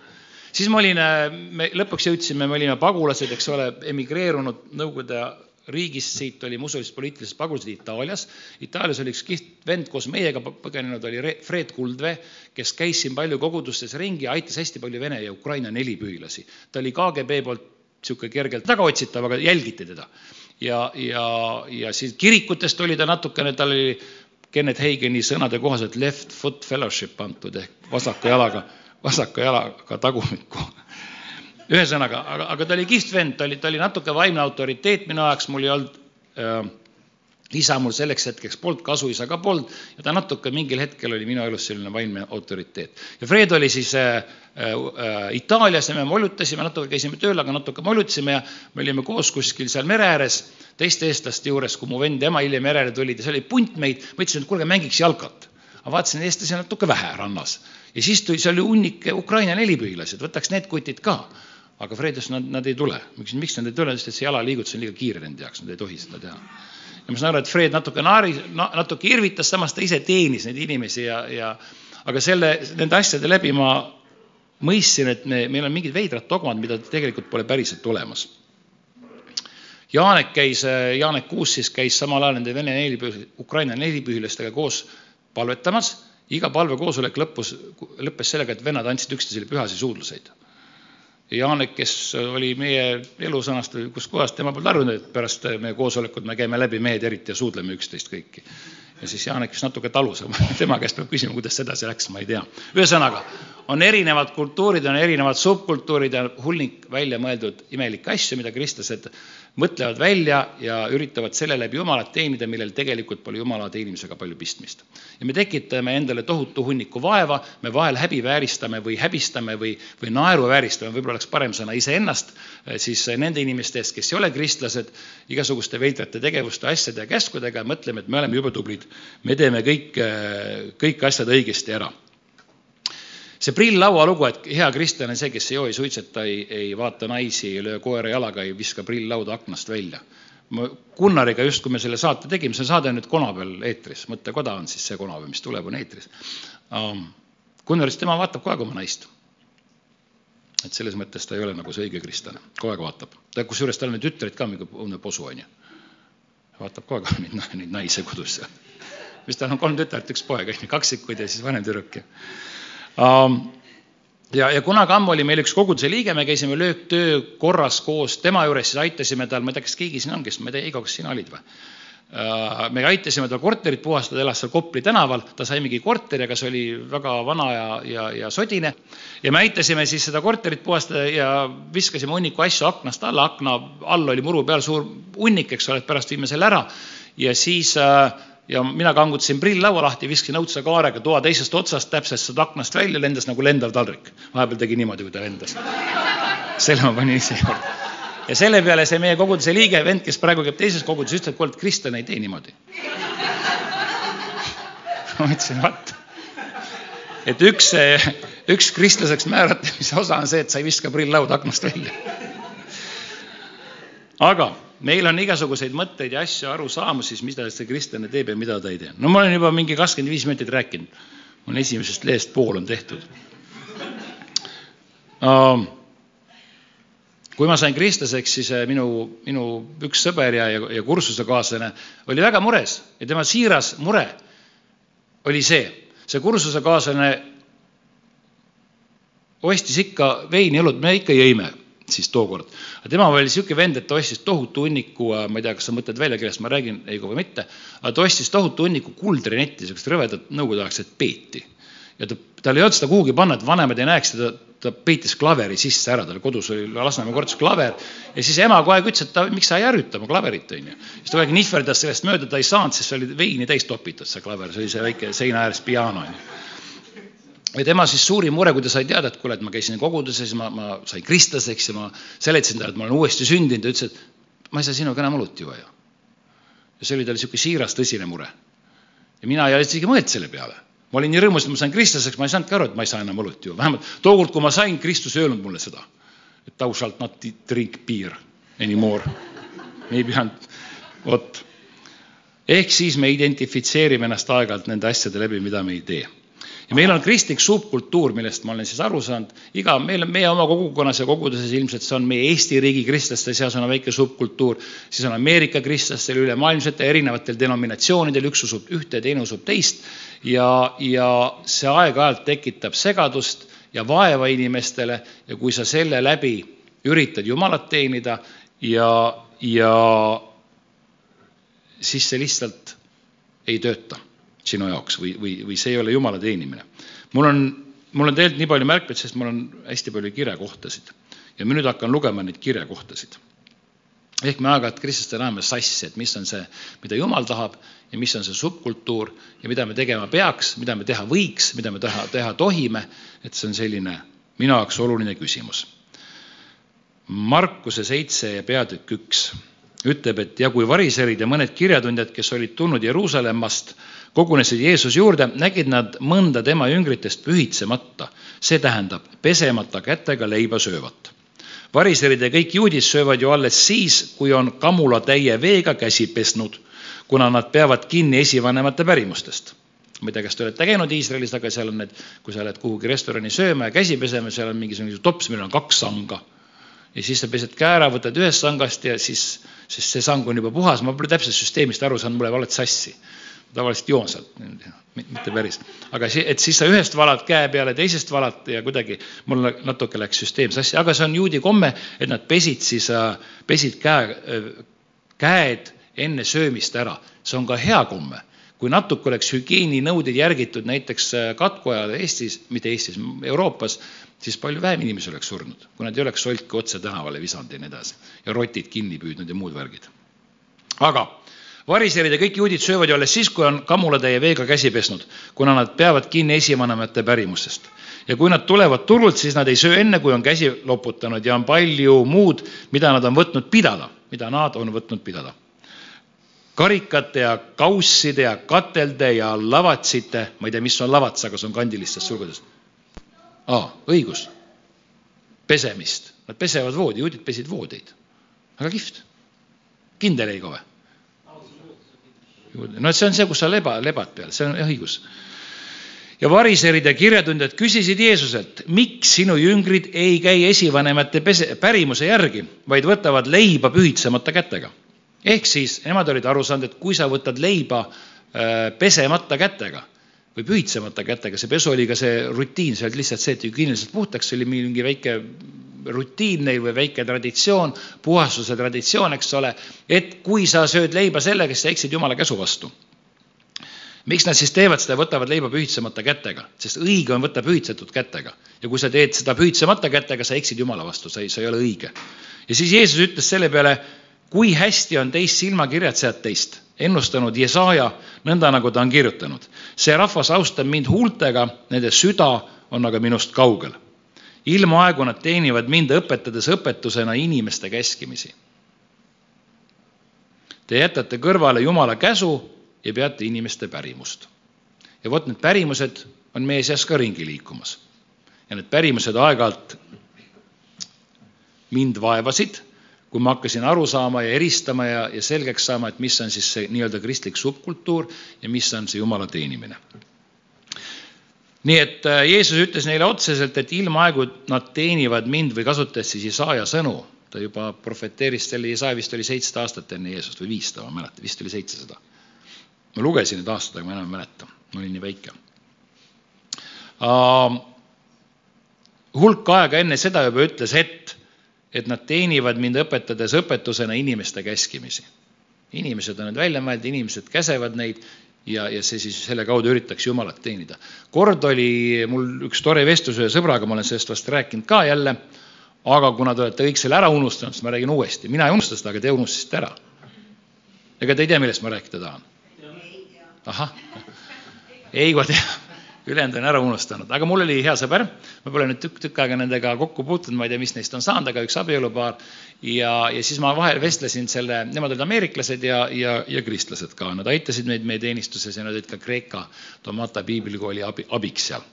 siis ma olin, äh, me lõpuks jõudsime, me olime pagulased, eks ole, emigreerunud Nõukogude riigist, siit oli musulist poliitilised pagulased Itaalias. Itaalias oli üks kihvt vend koos meiega põgenenud, oli Fred Kuldvee, kes käis siin palju kogudustes ringi aitas hästi palju Vene ja Ukraina nelipühilasi. ta oli KGB poolt niisugune kergelt tagaotsitav, aga jälgiti teda. ja, ja, ja siis kirikutest oli ta natukene, tal oli Kenneth Hageni sõnade kohaselt left foot fellowship antud ehk vasaka jalaga vasaka jalaga tagumikku. ühesõnaga, aga, aga ta oli kihvt vend, ta oli, ta oli natuke vaimne autoriteet minu ajaks, mul ei olnud äh, isa mul selleks hetkeks polnud, kasuisa ka polnud ja ta natuke mingil hetkel oli minu elus selline vaimne autoriteet. ja Fred oli siis äh, äh, Itaalias ja me molutasime, natuke käisime tööl, aga natuke molutasime ja me olime koos kuskil seal mere ääres teiste eestlaste juures, kui mu vend ja ema hiljem järele tulid ja seal oli punt meid, ma ütlesin, et kuulge, mängiks jalkat. ma vaatasin, eestlasi on natuke vähe rannas ja siis tuli, seal oli hunnik Ukraina nelipühilased, võtaks need kutid ka. Aga Fred ütles, nad, nad ei tule. ma küsisin, miks nad ei tule, sest et see jalaliigutus on liiga kiire nende jaoks, nad ei tohi seda teha. ja ma saan aru, et Fred natuke naari, natuke irvitas, samas ta ise teenis neid inimesi ja, ja aga selle, nende asjade läbi ma mõistsin, et me, meil on mingid veidrad dogmad, mida tegelikult pole päriselt olemas. Jaanek käis, Jaanek Kuussis käis samal ajal nende Vene nelipühi, Ukraina nelipühilastega koos palvetamas iga palvekoosolek lõppus, lõppes sellega, et vennad andsid üksteisele pühasi suudluseid. Janek, kes oli meie elusõnast, kus kohas tema polnud harjunud, et pärast meie koosolekut me käime läbi, mehed eriti, ja suudleme üksteist kõiki. ja siis Janek vist natuke talus, *laughs* tema käest peab küsima, kuidas see edasi läks, ma ei tea. ühesõnaga, on erinevad kultuurid, on erinevad subkultuurid ja hunnik välja mõeldud imelikke asju, mida kristlased mõtlevad välja ja üritavad selle läbi Jumalat teenida, millel tegelikult pole Jumala teenimisega palju pistmist. ja me tekitame endale tohutu hunniku vaeva, me vahel häbivääristame või häbistame või, või naeruvääristame, võib-olla oleks parem sõna iseennast, eh, siis nende inimeste eest, kes ei ole kristlased, igasuguste veidrate tegevuste, asjade ja käskudega ja mõtleme, et me oleme jube tublid. me teeme kõik, eh, kõik asjad õigesti ära see prill-laua lugu, et hea kristlane on see, kes ei joo, ei suitseta, ei, ei vaata naisi, ei löö koera jalaga, ei viska prill-lauda aknast välja. ma Gunnariga just, kui me selle saate tegime, see saade on nüüd konapeal eetris, mõttekoda on siis see konapäev, mis tuleb, on eetris um,. Gunnar ütles, tema vaatab kogu aeg oma naist et selles mõttes ta ei ole nagu see õige kristlane, kogu aeg vaatab. ta, kusjuures tal on tütreid ka, mingi õudne posu, on ju. vaatab kogu aeg *laughs* neid, neid naisi kodus vist tal on kolm tütart, üks poeg, on ju, kaksikud ja siis vanem tüdruk ja ja, ja kunagi ammu oli meil üks koguduse liige, me käisime lööktöö korras koos tema juures, siis aitasime tal, ma ei tea, kas keegi siin on, kes, ma ei tea, Heigo, kas sina olid või? Äh, me aitasime tal korterit puhastada, elas seal Kopli tänaval, ta sai mingi korteri, aga see oli väga vana ja, ja, ja sodine. ja me aitasime siis seda korterit puhastada ja viskasime hunniku asju aknast alla, akna all oli muru peal suur hunnik, eks ole, et pärast viime selle ära. ja siis äh, ja mina kangutasin prilllaua lahti, viskasin õudse kaarega toa teisest otsast täpselt sealt aknast välja, lendas nagu lendav taldrik. vahepeal tegi niimoodi, kui ta lendas. selle ma panin ise juurde ja selle peale see meie koguduse liige, vend, kes praegu käib teises koguduses, ütles, et kuule, et kristlane ei tee niimoodi. ma ütlesin, vot, et üks, üks kristlaseks määratlemise osa on see, et sa ei viska prilllauda aknast välja. aga meil on igasuguseid mõtteid ja asju, arusaamusi, mida see kristlane teeb ja mida ta ei tee. no ma olen juba mingi kakskümmend viis minutit rääkinud. mul esimesest lehest pool on tehtud uh, kui ma sain kristlaseks, siis äh, minu, minu üks sõber ja, ja, ja kursusekaaslane oli väga mures ja tema siiras mure oli see, see kursusekaaslane ostis ikka veini, õlut, me ikka jõime siis tookord. aga tema oli niisugune vend, et ta ostis tohutu hunniku, äh, ma ei tea, kas sa mõtled välja, kellest ma räägin, Heigo või mitte, aga ta ostis tohutu hunniku kuldrinetti, niisugust rõvedat nõukogudeaegset peeti. ja ta, tal ei olnud seda kuhugi panna, et vanemad ei näeks teda, ta peitis klaveri sisse ära, tal kodus oli Lasnamäe korteris klaver ja siis ema kogu aeg ütles, et ta, miks sa ei ärrita oma klaverit, onju. siis ta kogu aeg nihverdas sellest mööda, ta ei saanud, sest see oli veini täis topitud, see klaver, see oli see väike seina ääres piano, onju. Ja tema siis suurim mure, kui ta sai teada, et kuule, et ma käisin koguduses, ma, ma sain kristlaseks ja ma seletasin talle, et ma olen uuesti sündinud, ta ütles, et ma ei saa sinuga enam õlut juua ju. ja see oli tal niisugune siiras tõsine mure. ja mina ei isegi mõelnud selle peale ma olin nii rõõmus, et ma sain kristlaseks, ma ei saanudki aru, et ma ei saa enam õlut juua, vähemalt tookord, kui ma sain, Kristus ei öelnud mulle seda, et thou shalt not drink beer anymore. ei pidanud, vot. ehk siis me identifitseerime ennast aeg-ajalt nende asjade läbi, mida me ei tee ja meil on kristlik subkultuur, millest ma olen siis aru saanud, iga, meil on meie oma kogukonnas ja koguduses ilmselt see on meie Eesti riigi kristlaste seas on väike subkultuur, siis on Ameerika kristlastel, ülemaailmsetel erinevatel denominatsioonidel, üks usub ühte, teine usub teist. Ja, ja see aeg-ajalt tekitab segadust ja vaeva inimestele. Ja kui sa selle läbi üritad Jumalat teenida ja, ja siis see lihtsalt ei tööta sinu jaoks või, või, või see ei ole jumala teenimine. mul on, mul on tegelikult nii palju märkmeid, sest mul on hästi palju kirekohtasid ja ma nüüd hakkan lugema neid kirekohtasid. ehk me aeg-ajalt kristlastena ajame sassi, et mis on see, mida jumal tahab ja mis on see subkultuur ja mida me tegema peaks, mida me teha võiks, mida me teha, teha tohime, et see on selline minu jaoks oluline küsimus. Markuse seitse ja peatükk üks ütleb, et ja kui variserid ja mõned kirjatundjad, kes olid tulnud Jeruusalemmast kogunesid Jeesuse juurde, nägid nad mõnda tema jüngritest pühitsemata, see tähendab pesemata kätega leiba söövat. variserid ja kõik juudid söövad ju alles siis, kui on kamulatäie veega käsi pesnud, kuna nad peavad kinni esivanemate pärimustest ma ei tea, kas te olete käinud Iisraelis, aga seal on need, kui sa lähed kuhugi restorani sööma ja käsi pesema, seal on mingisugune tops, millel on kaks sanga. ja siis sa pesed käe ära, võtad ühest sangast ja siis, sest see sang on juba puhas, ma pole täpselt süsteemist aru saanud, mul läheb alati sassi tavaliselt joon sealt, mitte päris. aga see, et siis sa ühest valad käe peale, teisest valad ja kuidagi mul natuke läks süsteem sassi, aga see on juudi komme, et nad pesid siis, äh, pesid käe, äh, käed enne söömist ära. see on ka hea komme. kui natuke oleks hügieeninõudeid järgitud näiteks äh, katku ajal Eestis, mitte Eestis, Euroopas, siis palju vähem inimesi oleks surnud, kui nad ei oleks solki otse tänavale visanud ja nii edasi ja rotid kinni püüdnud ja muud värgid. aga variserid ja kõik juudid söövad ju alles siis, kui on kamulatäie veega käsi pesnud, kuna nad peavad kinni esivanemate pärimusest. ja kui nad tulevad turult, siis nad ei söö enne, kui on käsi loputanud ja on palju muud, mida nad on võtnud pidada, mida nad on võtnud pidada. karikate ja kausside ja katelde ja lavatsite, ma ei tea, mis on lavats, aga see on kandilistes sulgudes. aa, õigus, pesemist, nad pesevad voodi, juudid pesid voodeid. väga kihvt. kindel Heigo või? No see on see, kus sa leba, lebad peal, see on õigus. ja variserid ja kirjatundjad küsisid Jeesuselt, miks sinu jüngrid ei käi esivanemate pese, pärimuse järgi, vaid võtavad leiba pühitsemata kätega. ehk siis nemad olid aru saanud, et kui sa võtad leiba äh, pesemata kätega või pühitsemata kätega, see pesu oli ka see rutiin, see oli lihtsalt see, et hügieeniliselt puhtaks, see oli mingi väike rutiin neil või väike traditsioon, puhastuse traditsioon, eks ole, et kui sa sööd leiba sellega, siis sa eksid Jumala käsu vastu miks nad siis teevad seda, võtavad leiba pühitsemata kätega, sest õige on võtta pühitsetud kätega ja kui sa teed seda pühitsemata kätega, sa eksid Jumala vastu, sa ei, sa ei ole õige. ja siis Jeesus ütles selle peale, kui hästi on teist silmakirjatsejad teist ennustanud Jesaja nõnda, nagu ta on kirjutanud. see rahvas austab mind huultega, nende süda on aga minust kaugel. Ilmaaegu nad teenivad mind, õpetades õpetusena inimeste käskimisi. Te jätate kõrvale Jumala käsu ja peate inimeste pärimust. ja vot need pärimused on meie seas ka ringi liikumas. ja need pärimused aeg-ajalt mind vaevasid, kui ma hakkasin aru saama ja eristama ja, ja selgeks saama, et mis on siis see nii-öelda kristlik subkultuur ja mis on see jumala teenimine. Nii et äh, Jeesus ütles neile otseselt, et ilmaaegu nad teenivad mind või kasutades siis Isaaia sõnu, ta juba profeteeris selle, Isaaia vist oli seitsesada aastat enne Jeesust või viissada, ma ei mäleta, vist oli seitsesada ma lugesin need aastad, aga ma enam ei mäleta, ma olin nii väike uh,. hulk aega enne seda juba ütles, et, et nad teenivad mind õpetades õpetusena inimeste käskimisi. inimesed on need välja mõeldud, inimesed käsevad neid ja, ja see siis selle kaudu üritaks Jumalat teenida. kord oli mul üks tore vestlus ühe sõbraga, ma olen sellest vast rääkinud ka jälle, aga kuna te olete kõik selle ära unustanud, siis ma räägin uuesti. mina ei unusta seda, aga te unustasite ära. ega te ei tea, millest ma rääkida tahan? ahah, ei ma tean, ülejäänud on ära unustanud, aga mul oli hea sõber, ma pole nüüd tükk, tükk aega nendega kokku puutunud, ma ei tea, mis neist on saanud, aga üks abielupaar. ja, ja siis ma vahel vestlesin selle, nemad olid ameeriklased ja, ja, ja kristlased ka, nad aitasid meid meie teenistuses ja nad olid ka Kreeka Tomata piiblikooli abi, abiks seal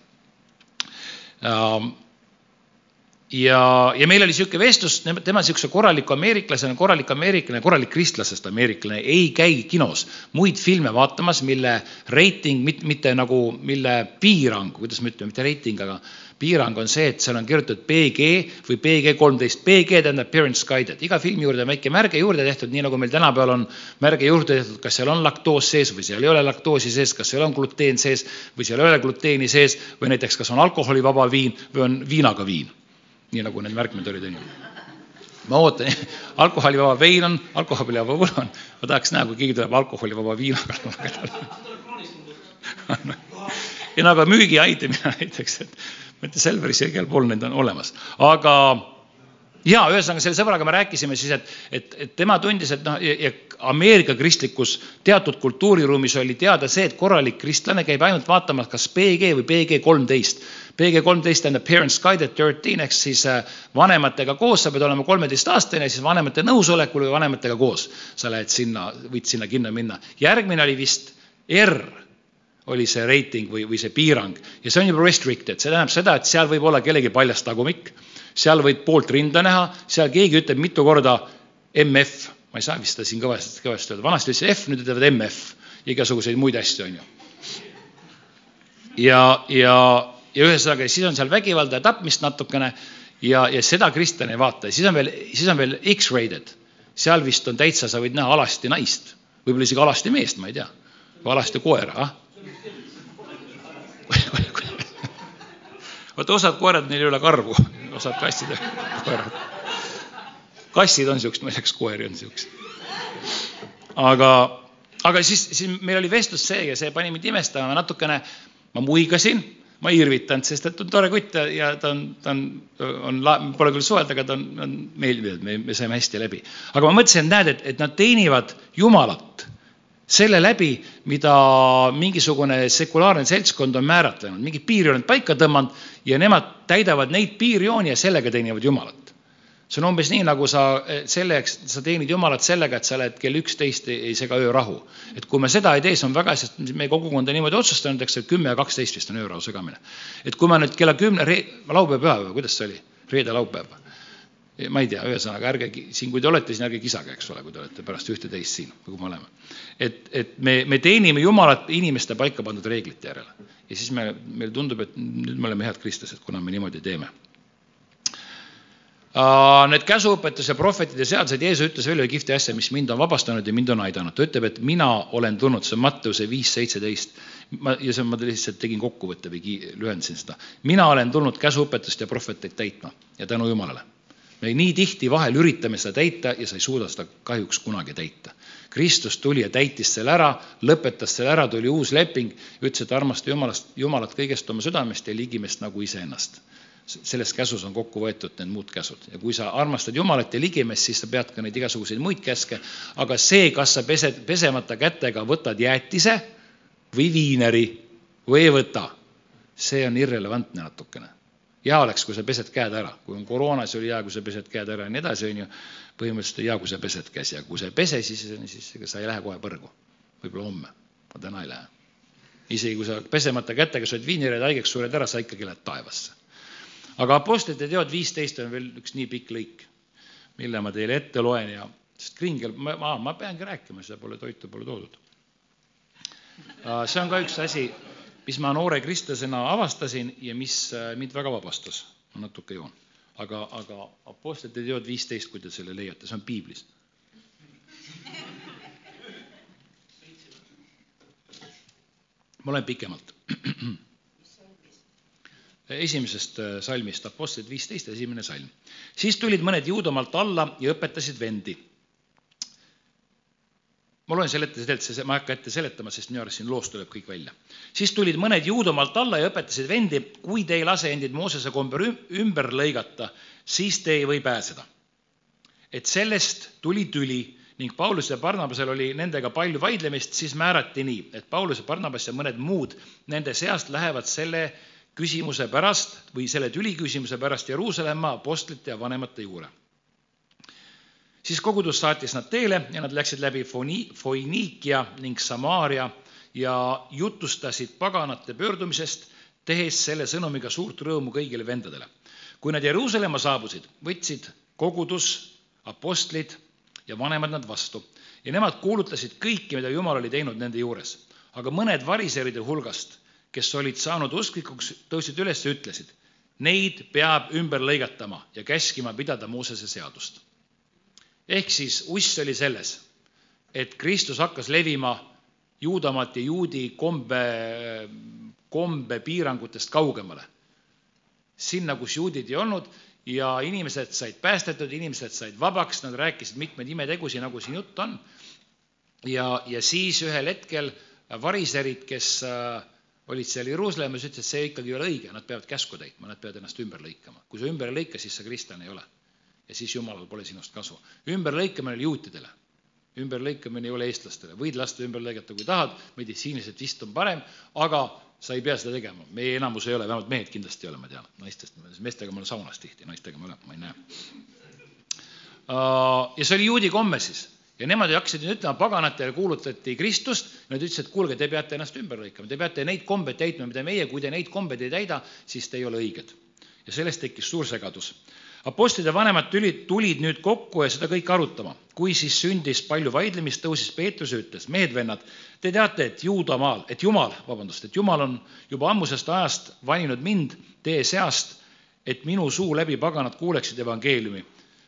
ja, ja meil oli niisugune vestlus, tema niisuguse korraliku ameeriklasena, korralik ameeriklane, korralik kristlasest ameeriklane ei käi kinos muid filme vaatamas, mille reiting, mitte nagu, mille piirang, kuidas me ütleme, mitte reiting, aga piirang on see, et seal on kirjutatud PG või PG kolmteist. PG tähendab parents guided, iga filmi juurde on väike märge juurde tehtud, nii nagu meil tänapäeval on märge juurde tehtud, kas seal on laktoos sees või seal ei ole laktoosi sees, kas seal on gluteen sees või seal ei ole gluteeni sees või näiteks, kas on alkoholivaba viin või on viinaga viin nii nagu need märkmed olid, onju. ma ootan, *laughs* alkoholivaba vein on, alkoholivaba õlu on, ma tahaks näha, kui keegi tuleb alkoholivaba viinaga *laughs* ja nagu müügi aitamine näiteks, et ma ütlen, Selveris ja igal pool need on olemas, aga ja ühesõnaga selle sõbraga me rääkisime siis, et, et, et tema tundis, et noh, Ameerika kristlikus teatud kultuuriruumis oli teada see, et korralik kristlane käib ainult vaatamas, kas PG või PG kolmteist. PG kolmteist tähendab parents guided thirteen ehk siis äh, vanematega koos, sa pead olema kolmeteistaastane, siis vanemate nõusolekul või vanematega koos. Sa lähed sinna, võid sinna kinno minna. järgmine oli vist R oli see reiting või, või see piirang. Ja see on juba restricted, see tähendab seda, et seal võib olla kellegi paljas tagumik, seal võid poolt rinda näha, seal keegi ütleb mitu korda MF, ma ei saa vist seda siin kõvasti, kõvasti öelda, vanasti ütles F, nüüd ütlevad MF, igasuguseid muid asju, on ju. ja, ja ja ühesõnaga, siis on seal vägivalda ja tapmist natukene ja, ja seda kristlane ei vaata. Ja siis on veel, siis on veel X-rated. seal vist on täitsa, sa võid näha alasti naist, võib-olla isegi alasti meest, ma ei tea, või alasti koera, ah. *laughs* Vot osad koerad, neil ei ole karvu, osad kassid ja koerad. kassid on siuksed, muideks koeri on siuksed. aga, aga siis, siis meil oli vestlus see ja see pani mind imestama natukene, ma muigasin ma ei irvitanud, sest et on tore kutt ja, ja ta on, ta on, on, pole küll suhelda, aga ta on, on meeldiv, me, me saime hästi läbi. aga ma mõtlesin, et näed, et, et nad teenivad Jumalat selle läbi, mida mingisugune sekulaarne seltskond on määratlenud, mingid piirjooned paika tõmmanud ja nemad täidavad neid piirjooni ja sellega teenivad Jumalat see on umbes nii, nagu sa eh, selleks, sa teenid Jumalat sellega, et sa oled kell üksteist ei, sega öörahu. et kui me seda ei tee, siis on väga, sest meie kogukond on niimoodi otsustanud, eks, et kümme ja kaksteist vist on öörahu segamine. et kui ma nüüd kella kümne, laupäev, pühapäev, kuidas see oli? reede, laupäev? Ma ei tea, ühesõnaga ärge siin, kui te olete siin, ärge kisage, eks ole, kui te olete pärast ühte-teist siin, nagu me oleme. et, et me, me teenime Jumalat inimeste paika pandud reeglite järele ja siis me, meile tundub, et nüüd me oleme head kristlased, kuna me niimoodi teeme Need käsuõpetus ja prohvetid ja seadused, Jeesus ütles veel ühe kihvti asja, mis mind on vabastanud ja mind on aidanud. ta ütleb, et mina olen tulnud, see on Matteuse viis seitseteist. ma, ja see ma lihtsalt tegin kokkuvõtte või lühendasin seda. mina olen tulnud käsuõpetust ja prohveteid täitma ja tänu Jumalale. Me nii tihti vahel üritame seda täita ja sa ei suuda seda kahjuks kunagi täita. Kristus tuli ja täitis selle ära, lõpetas selle ära, tuli uus leping, ütles, et armasta Jumalast, Jumalat kõigest oma südamest ja ligimest nagu iseennast selles käsus on kokku võetud need muud käsud ja kui sa armastad Jumalat ja ligimest, siis sa pead ka neid igasuguseid muid käske, aga see, kas sa pesed, pesemata kätega võtad jäätise või viineri või ei võta, see on irrelevantne natukene. Hea oleks, kui sa pesed käed ära, kui on koroona, siis oli hea, kui sa pesed käed ära ja nii edasi, on ju. põhimõtteliselt on hea, kui sa pesed käsi ja kui sa ei pese, siis, siis ega sa ei lähe kohe põrgu. võib-olla homme, aga täna ei lähe. isegi kui sa pesemata kätega sööd viinereid, haigeks sured ära, sa ikkagi lähed taevasse aga Apostlite teod viisteist on veel üks nii pikk lõik, mille ma teile ette loen ja, sest kringel, ma, ma, ma peangi rääkima, seda pole, toitu pole toodud. see on ka üks asi, mis ma noore kristlasena avastasin ja mis äh, mind väga vabastas. ma natuke joon. aga, aga Apostlite teod viisteist, kui te selle leiate, see on piiblis. ma loen pikemalt esimesest äh, salmist, Apostlid viisteist, esimene salm. siis tulid mõned juudamaalt alla ja õpetasid vendi. Ma loen selle ette, see, ma ei hakka ette seletama, sest minu arust siin loos tuleb kõik välja. siis tulid mõned juudamaalt alla ja õpetasid vendi, kui te ei lase endid Moosese kombel ümber lõigata, siis te ei või pääseda. et sellest tuli tüli ning Paulus ja Barnabasel oli nendega palju vaidlemist, siis määrati nii, et Paulus ja Barnabas ja mõned muud nende seast lähevad selle küsimuse pärast või selle tüliküsimuse pärast Jeruusalemma apostlite ja vanemate juurde. Siis kogudus saatis nad teele ja nad läksid läbi Foiniikia ning Samaaria ja jutustasid paganate pöördumisest, tehes selle sõnumiga suurt rõõmu kõigile vendadele. kui nad Jeruusalemma saabusid, võtsid kogudus, apostlid ja vanemad nad vastu ja nemad kuulutasid kõike, mida Jumal oli teinud nende juures. aga mõned variseride hulgast kes olid saanud usklikuks, tõusid üles ja ütlesid, neid peab ümber lõigatama ja käskima pidada Moosese seadust. Ehk siis uss oli selles, et Kristus hakkas levima juudamaat ja juudi kombe, kombepiirangutest kaugemale. sinna, kus juudid ei olnud ja inimesed said päästetud, inimesed said vabaks, nad rääkisid mitmeid imetegusid, nagu siin jutt on. ja, ja siis ühel hetkel variserid, kes äh, olid seal Jeruusalemmas, ütlesid, et see ikkagi ei ole õige, nad peavad käsku täitma, nad peavad ennast ümber lõikama. kui sa ümber ei lõika, siis sa kristlane ei ole. Ja siis Jumalal pole sinust kasu. ümberlõikamine oli juutidele, ümberlõikamine ei ole eestlastele, võid lasta ümber lõigata, kui tahad, meditsiiniliselt vist on parem, aga sa ei pea seda tegema. meie enamus ei ole, vähemalt mehed kindlasti ei ole, ma tean, naistest, meestega ma olen saunas tihti, naistega ma olen, ma ei näe. ja see oli juudi komme siis ja nemad hakkasid nüüd ütlema, paganatele kuulutati Kristust, nad ütlesid, et kuulge, te peate ennast ümber lõikama, te peate neid kombeid täitma, mida meie, kui te neid kombeid ei täida, siis te ei ole õiged. ja sellest tekkis suur segadus. Apostlid ja vanemad tulid, tulid nüüd kokku ja seda kõike arutama. kui siis sündis palju vaidlemist, tõusis Peetrus ja ütles, mehed-vennad, te teate, et Juudamaal, et Jumal, vabandust, et Jumal on juba ammusest ajast valinud mind teie seast, et minu suu läbi paganad kuuleksid evangeeliumi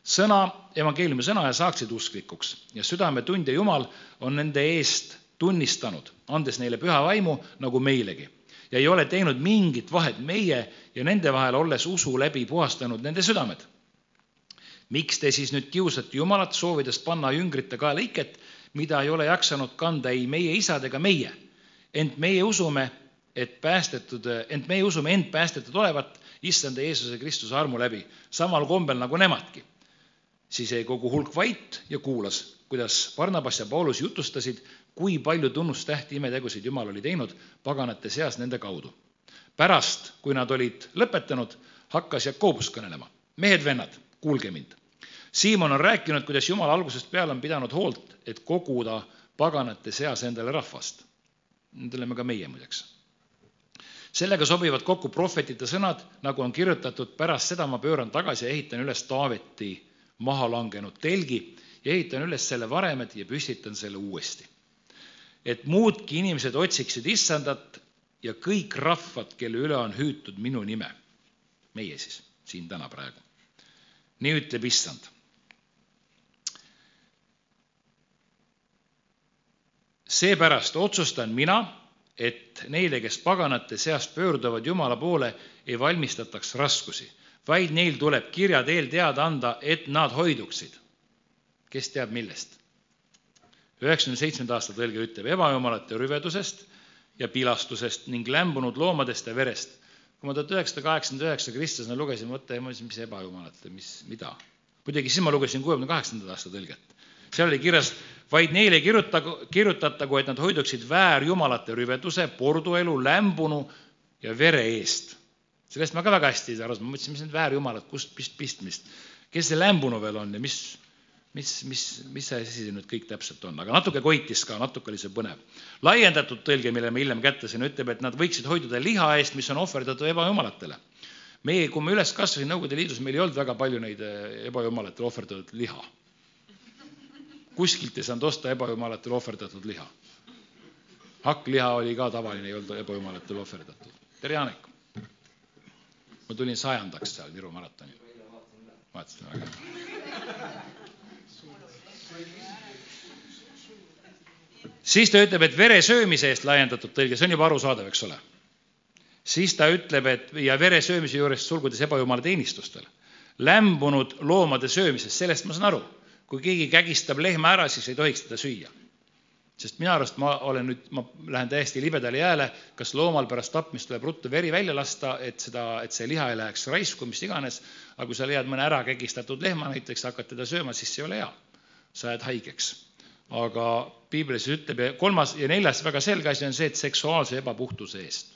sõna, evangeeliumi sõna ja saaksid usklikuks ja südametundja Jumal on nende eest tunnistanud, andes neile püha vaimu nagu meilegi. Ja ei ole teinud mingit vahet meie ja nende vahel, olles usu läbi puhastanud nende südamed. miks te siis nüüd kiusate Jumalat, soovides panna jüngrite kaela iket, mida ei ole jaksanud kanda ei meie isad ega meie? ent meie usume, et päästetud, ent meie usume end päästetud olevat issanda Jeesuse Kristuse armu läbi, samal kombel nagu nemadki siis jäi kogu hulk vait ja kuulas, kuidas Barnabas ja Paulus jutustasid, kui palju tunnustähti imetegusid Jumal oli teinud paganate seas nende kaudu. pärast, kui nad olid lõpetanud, hakkas Jakobus kõnelema. mehed-vennad, kuulge mind. Siimon on rääkinud, kuidas Jumal algusest peale on pidanud hoolt, et koguda paganate seas endale rahvast. Need oleme ka meie muideks sellega sobivad kokku prohvetite sõnad, nagu on kirjutatud, pärast seda ma pööran tagasi ja ehitan üles Taaveti maha langenud telgi ja ehitan üles selle varemed ja püstitan selle uuesti. Et muudki inimesed otsiksid issandat ja kõik rahvad, kelle üle on hüütud minu nime. meie siis, siin täna praegu. nii ütleb issand. seepärast otsustan mina, et neile, kes paganate seast pöörduvad Jumala poole, ei valmistataks raskusi, vaid neil tuleb kirja teel teada anda, et nad hoiduksid. kes teab millest? Üheksakümne seitsmenda aasta tõlge ütleb ebajumalate rüvedusest ja pilastusest ning lämbunud loomadest ja verest. kui ma tuhat üheksasada kaheksakümmend üheksa kristlasena lugesin, mõtle, mis ebajumalate, mis, mida. muidugi siis ma lugesin kuuekümne kaheksanda aasta tõlget. seal oli kirjas, vaid neile kirjutagu, kirjutatagu, et nad hoiduksid väärjumalate rüveduse, porduelu, lämbunu ja vere eest. sellest ma ka väga hästi ei saa aru, ma mõtlesin, mis need väärjumalad, kust pist, pistmist, kes see lämbunu veel on ja mis, mis, mis, mis see asi nüüd kõik täpselt on, aga natuke koitis ka, natuke oli see põnev. laiendatud tõlge, mille ma hiljem kätte sain, ütleb, et nad võiksid hoiduda liha eest, mis on ohverdatud ebajumalatele. meie, kui ma üles kasvasin Nõukogude Liidus, meil ei olnud väga palju neid eh, ebajumalatele ohverdatud liha. kuskilt ei saanud osta ebajumalatele ohverdatud liha. hakkliha oli ka tavaline, ei olnud ebajumalatele ohverdatud. tere, Janek! ma tulin sajandaks seal Viru maratonil. vaatasin väga siis ta ütleb, et vere söömise eest laiendatud tõlge, see on juba arusaadav, eks ole. siis ta ütleb, et ja vere söömise juures sulgudes ebajumala teenistustel, lämbunud loomade söömisest, sellest ma saan aru. kui keegi kägistab lehma ära, siis ei tohiks teda süüa. sest minu arust ma olen nüüd, ma lähen täiesti libedale jääle, kas loomal pärast tapmist tuleb ruttu veri välja lasta, et seda, et see liha ei läheks raisku, mis iganes, aga kui sa leiad mõne ära kägistatud lehma näiteks, hakkad teda sööma, siis see ei ole hea. Sa jääd haigeks aga piiblis ütleb ja kolmas ja neljas väga selge asi on see, et seksuaalse ebapuhtuse eest.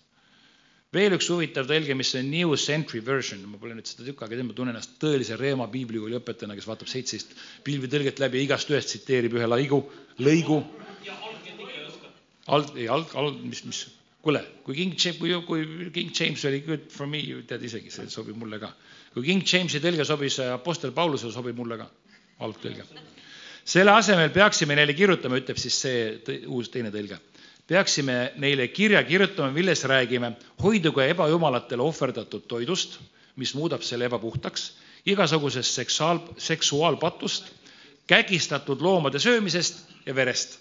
veel üks huvitav tõlge, mis on New Century Version, ma pole nüüd seda tükk aega teinud, ma tunnen ennast tõelise Reema piiblikooli õpetajana, kes vaatab seitseteist piiblitõlget läbi ja igast ühest tsiteerib ühe lõigu, lõigu. alg, ei alg, alg, mis, mis, kuule, kui King James, kui, kui King James oli good for me, tead isegi, see sobib mulle ka. kui King Jamesi tõlge sobis Apostel Paulusele, sobib mulle ka, algtõlge selle asemel peaksime neile kirjutama, ütleb siis see uus teine tõlge, peaksime neile kirja kirjutama, milles räägime, hoiduge ebajumalatele ohverdatud toidust, mis muudab selle ebapuhtaks, igasugusest seksuaal, seksuaalpatust, kägistatud loomade söömisest ja verest.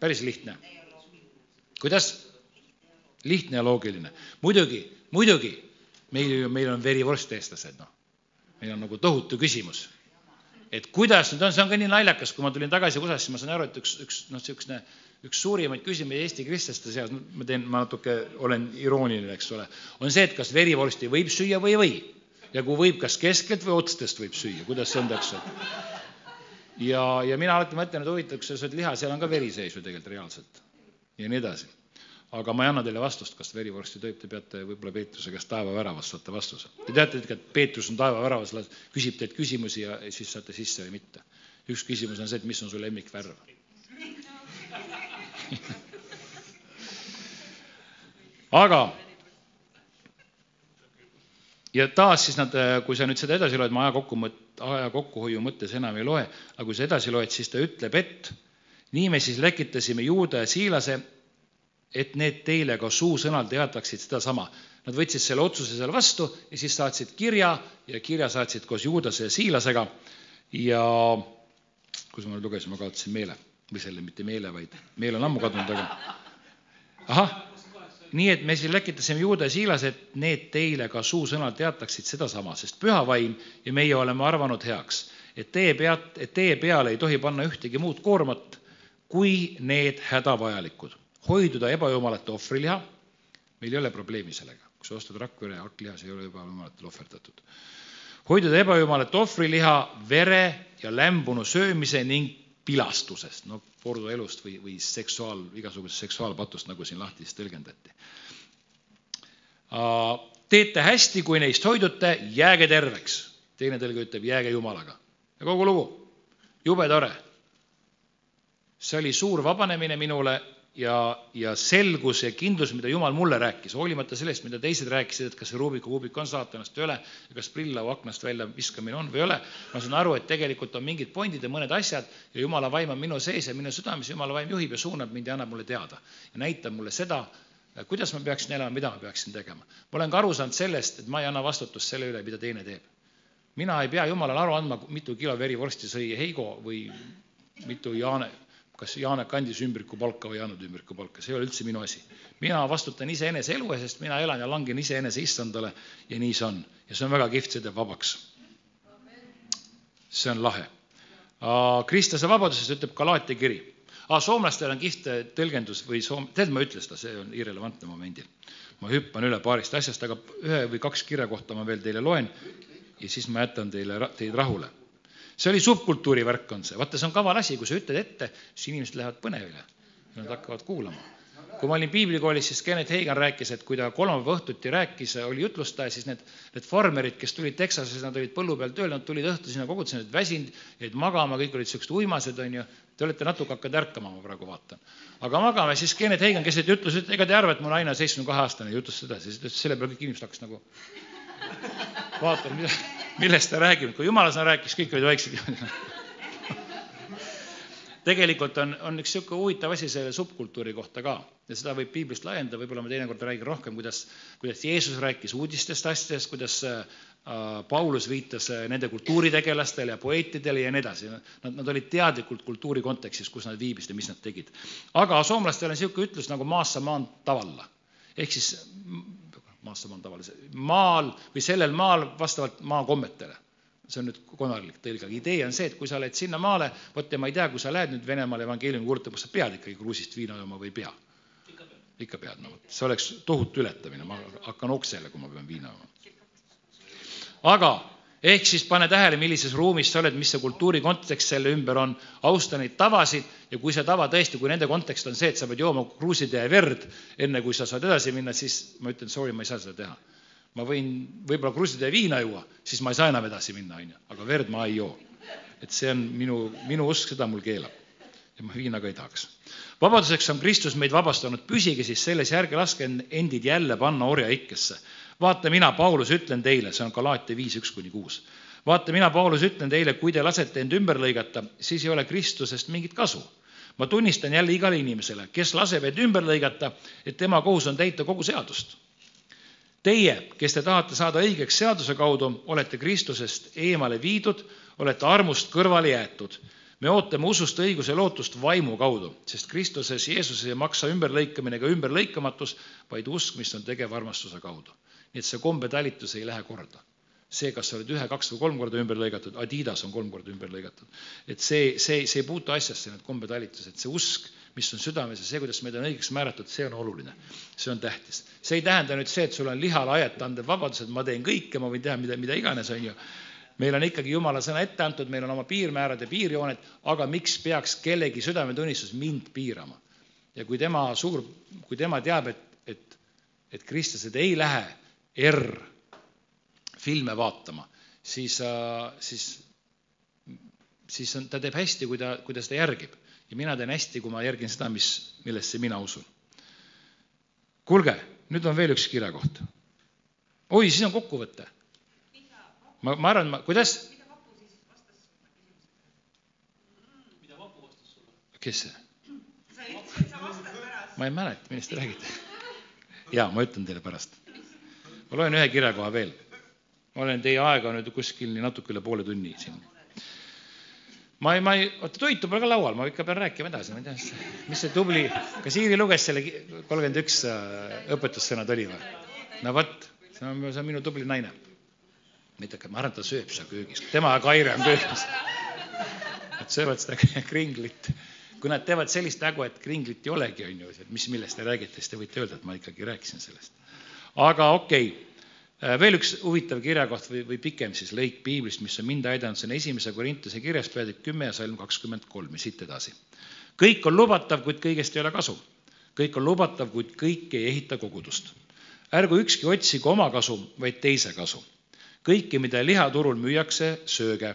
päris lihtne. kuidas? lihtne ja loogiline. muidugi, muidugi, meil, meil on verivorst, eestlased, noh. meil on nagu tohutu küsimus et kuidas nüüd on, see on ka nii naljakas, kui ma tulin tagasi USA-sse, siis ma sain aru, et üks, üks noh, niisugune üks suurimaid küsimusi Eesti kristlaste seas, ma teen, ma natuke olen irooniline, eks ole, on see, et kas verivorsti võib süüa või ei või. ja kui võib, kas keskelt või otstest võib süüa, kuidas see on täpselt? ja, ja mina alati mõtlen, et huvitav, kui sa sööd liha, seal on ka veri sees ju tegelikult reaalselt. ja nii edasi aga ma ei anna teile vastust, kas verivorsti tohib, te peate võib-olla Peetruse käest taevaväravast saate vastuse. Te teate, et Peetrus on taevaväravas, küsib teilt küsimusi ja siis saate sisse või mitte. üks küsimus on see, et mis on su lemmikvärv *laughs* aga ja taas siis nad, kui sa nüüd seda edasi loed, ma aja kokku, aja kokkuhoiu mõttes enam ei loe, aga kui sa edasi loed, siis ta ütleb, et nii me siis lekitasime Juuda ja Siilase et need teile ka suusõnal teataksid sedasama. Nad võtsid selle otsuse seal vastu ja siis saatsid kirja ja kirja saatsid koos Juudase ja Siilasega. Ja kus ma nüüd lugesin, ma kaotasin meele. Või selle, mitte meele, vaid meel on ammu kadunud, aga ahah, nii et me siis läkitasime Juuda ja Siilase, et need teile ka suusõnal teataksid sedasama, sest püha vaim ja meie oleme arvanud heaks, et teie pead, et teie peale ei tohi panna ühtegi muud koormat kui need hädavajalikud hoiduda ebajumalate ohvriliha, meil ei ole probleemi sellega, kui sa ostad Rakvere hakkliha, see ei ole ebajumalatele ohverdatud. hoiduda ebajumalate ohvriliha, vere ja lämbunu söömise ning pilastusest, no porduelust või, või seksuaal, igasugusest seksuaalpatust, nagu siin lahti siis tõlgendati. teete hästi, kui neist hoidute, jääge terveks. teine tõlge ütleb, jääge Jumalaga. ja kogu lugu, jube tore. see oli suur vabanemine minule ja, ja selgus ja kindlus, mida Jumal mulle rääkis, hoolimata sellest, mida teised rääkisid, et kas see Rubiku kuubik on saatanast või ei ole kas prillau aknast välja viskamine on või ei ole, ma saan aru, et tegelikult on mingid pointid ja mõned asjad ja Jumala vaim on minu sees ja minu südames, Jumala vaim juhib ja suunab mind ja annab mulle teada ja näitab mulle seda, kuidas ma peaksin elama, mida ma peaksin tegema. ma olen ka aru saanud sellest, et ma ei anna vastutust selle üle, mida teine teeb. mina ei pea jumalale aru andma, mitu kilo verivorsti sõi Heigo või mitu Jaane, kas Janek andis ümbrikupalka või ei andnud ümbrikupalka, see ei ole üldse minu asi. mina vastutan iseenese elu eest, sest mina elan ja langen iseenese issandale ja nii see on. ja see on väga kihvt, see teeb vabaks. see on lahe. Kristlase vabaduses ütleb Galaatia kiri ah,. soomlastel on kihvt tõlgendus või soom-, tead, ma ei ütle seda, see on irrelevantne momendil. ma hüppan üle paarist asjast, aga ühe või kaks kirja kohta ma veel teile loen ja siis ma jätan teile, teid rahule. See oli subkultuuri värk on see, vaata, see on kaval asi, kui sa ütled ette, siis inimesed lähevad põnevile. Nad hakkavad kuulama kui ma olin piiblikoolis, siis Kenneth Hagan rääkis, et kui ta kolmapäeva õhtuti rääkis, oli jutlustaja, siis need, need farmerid, kes tulid Texases, nad olid põllu peal tööl, nad tulid õhtul sinna kogudusse, nad väsinud, jäid magama, kõik olid siuksed uimased, onju. Te olete natuke hakanud ärkama, ma praegu vaatan. aga magame, siis Kenneth Hagan, kes ütles, et ega te ei arva, et mu naine on seitsmekümne kahe aastane, jutus seda, siis ütles selle peale kõik inimesed hakkasid nagu vaatama, mida, millest ta räägib, kui jumala sõna rääkis, kõik olid vaiksed tegelikult on, on üks niisugune huvitav asi selle subkultuuri kohta ka ja seda võib piiblist laiendada, võib-olla ma teinekord räägin rohkem, kuidas, kuidas Jeesus rääkis uudistest asjadest, kuidas äh, Paulus viitas äh, nende kultuuritegelastele ja poeetidele ja nii edasi. Nad, nad olid teadlikult kultuuri kontekstis, kus nad viibisid ja mis nad tegid. aga soomlastel on niisugune ütlus nagu maassa maan tavalla. ehk siis maassa maan tavalise, maal või sellel maal vastavalt maakommetele see on nüüd konarlik tõlge, aga idee on see, et kui sa oled sinna maale, vot ja ma ei tea, kui sa lähed nüüd Venemaale evangeeliumi kuulutama, sa pead ikkagi kruusist viina jooma või ei pea? ikka pead, no vot, see oleks tohutu ületamine, ma hakkan oksele, kui ma pean viina jooma. aga ehk siis pane tähele, millises ruumis sa oled, mis see kultuuri kontekst selle ümber on, austa neid tavasid ja kui see tava tõesti, kui nende kontekst on see, et sa pead jooma kruusitäie verd, enne kui sa saad edasi minna, siis ma ütlen, sorry, ma ei saa seda teha ma võin võib-olla kruusitäie viina juua, siis ma ei saa enam edasi minna, on ju, aga verd ma ei joo. et see on minu, minu usk, seda mul keelab. ja ma viina ka ei tahaks. Vabaduseks on Kristus meid vabastanud, püsige siis selles ja ärge laske endid jälle panna orjaikkesse. vaata, mina, Paulus, ütlen teile, see on Galaatia viis, üks kuni kuus. vaata, mina, Paulus, ütlen teile, kui te lasete end ümber lõigata, siis ei ole Kristusest mingit kasu ma tunnistan jälle igale inimesele, kes laseb end ümber lõigata, et tema kohus on täita kogu seadust Teie, kes te tahate saada õigeks seaduse kaudu, olete Kristusest eemale viidud, olete armust kõrvale jäetud. Me ootame usust õiguse lootust vaimu kaudu, sest Kristuses Jeesuses ei maksa ümberlõikamine ega ümberlõikamatus, vaid usk, mis on tegev armastuse kaudu. nii et see kombetalitus ei lähe korda. see, kas sa oled ühe, kaks või kolm korda ümber lõigatud, Adidas on kolm korda ümber lõigatud. et see, see, see ei puutu asjasse, need kombetalitused, see usk mis on südames ja see, kuidas meid on õigeks määratud, see on oluline. see on tähtis. see ei tähenda nüüd see, et sul on lihale ajata andev vabadus, et ma teen kõike, ma võin teha mida, mida iganes, on ju. Meil on ikkagi jumala sõna ette antud, meil on oma piirmäärad ja piirjooned, aga miks peaks kellegi südametunnistus mind piirama? ja kui tema suur, kui tema teab, et, et, et kristlased ei lähe R filme vaatama, siis, äh, siis, siis on, ta teeb hästi, kui ta, kui ta seda järgib ja mina teen hästi, kui ma järgin seda, mis, millesse mina usun. kuulge, nüüd on veel üks kirjakoht. oi, siis on kokkuvõte. Ma, ma arvan, kuidas? kes see? ma ei mäleta, millest te räägite. jaa, ma ütlen teile pärast. ma loen ühe kirjakoha veel. ma olen teie aega nüüd kuskil natuke üle poole tunni siin ma ei, ma ei, oota, toitu pole ka laual, ma ikka pean rääkima edasi, ma ei tea, mis see tubli, kas Iiri luges selle kolmkümmend üks äh, õpetussõnad oli või? no vot, see on minu tubli naine. Mitte, ma arvan, et ta sööb seal köögis, tema ja Kaire on köögis. Nad söövad seda kringlit. kui nad teevad sellist nägu, et kringlit ei olegi, on ju, mis, millest te räägite, siis te võite öelda, et ma ikkagi rääkisin sellest. aga okei okay Äh, veel üks huvitav kirjakoht või, või pikem siis lõik piiblist, mis on mind aidanud, see on esimese Korintuse kirjas, peatükk kümme ja salm kakskümmend kolm ja siit edasi. kõik on lubatav, kuid kõigest ei ole kasu. kõik on lubatav, kuid kõik ei ehita kogudust. ärgu ükski otsigu oma kasu, vaid teise kasu. Kõike, mida lihaturul müüakse, sööge.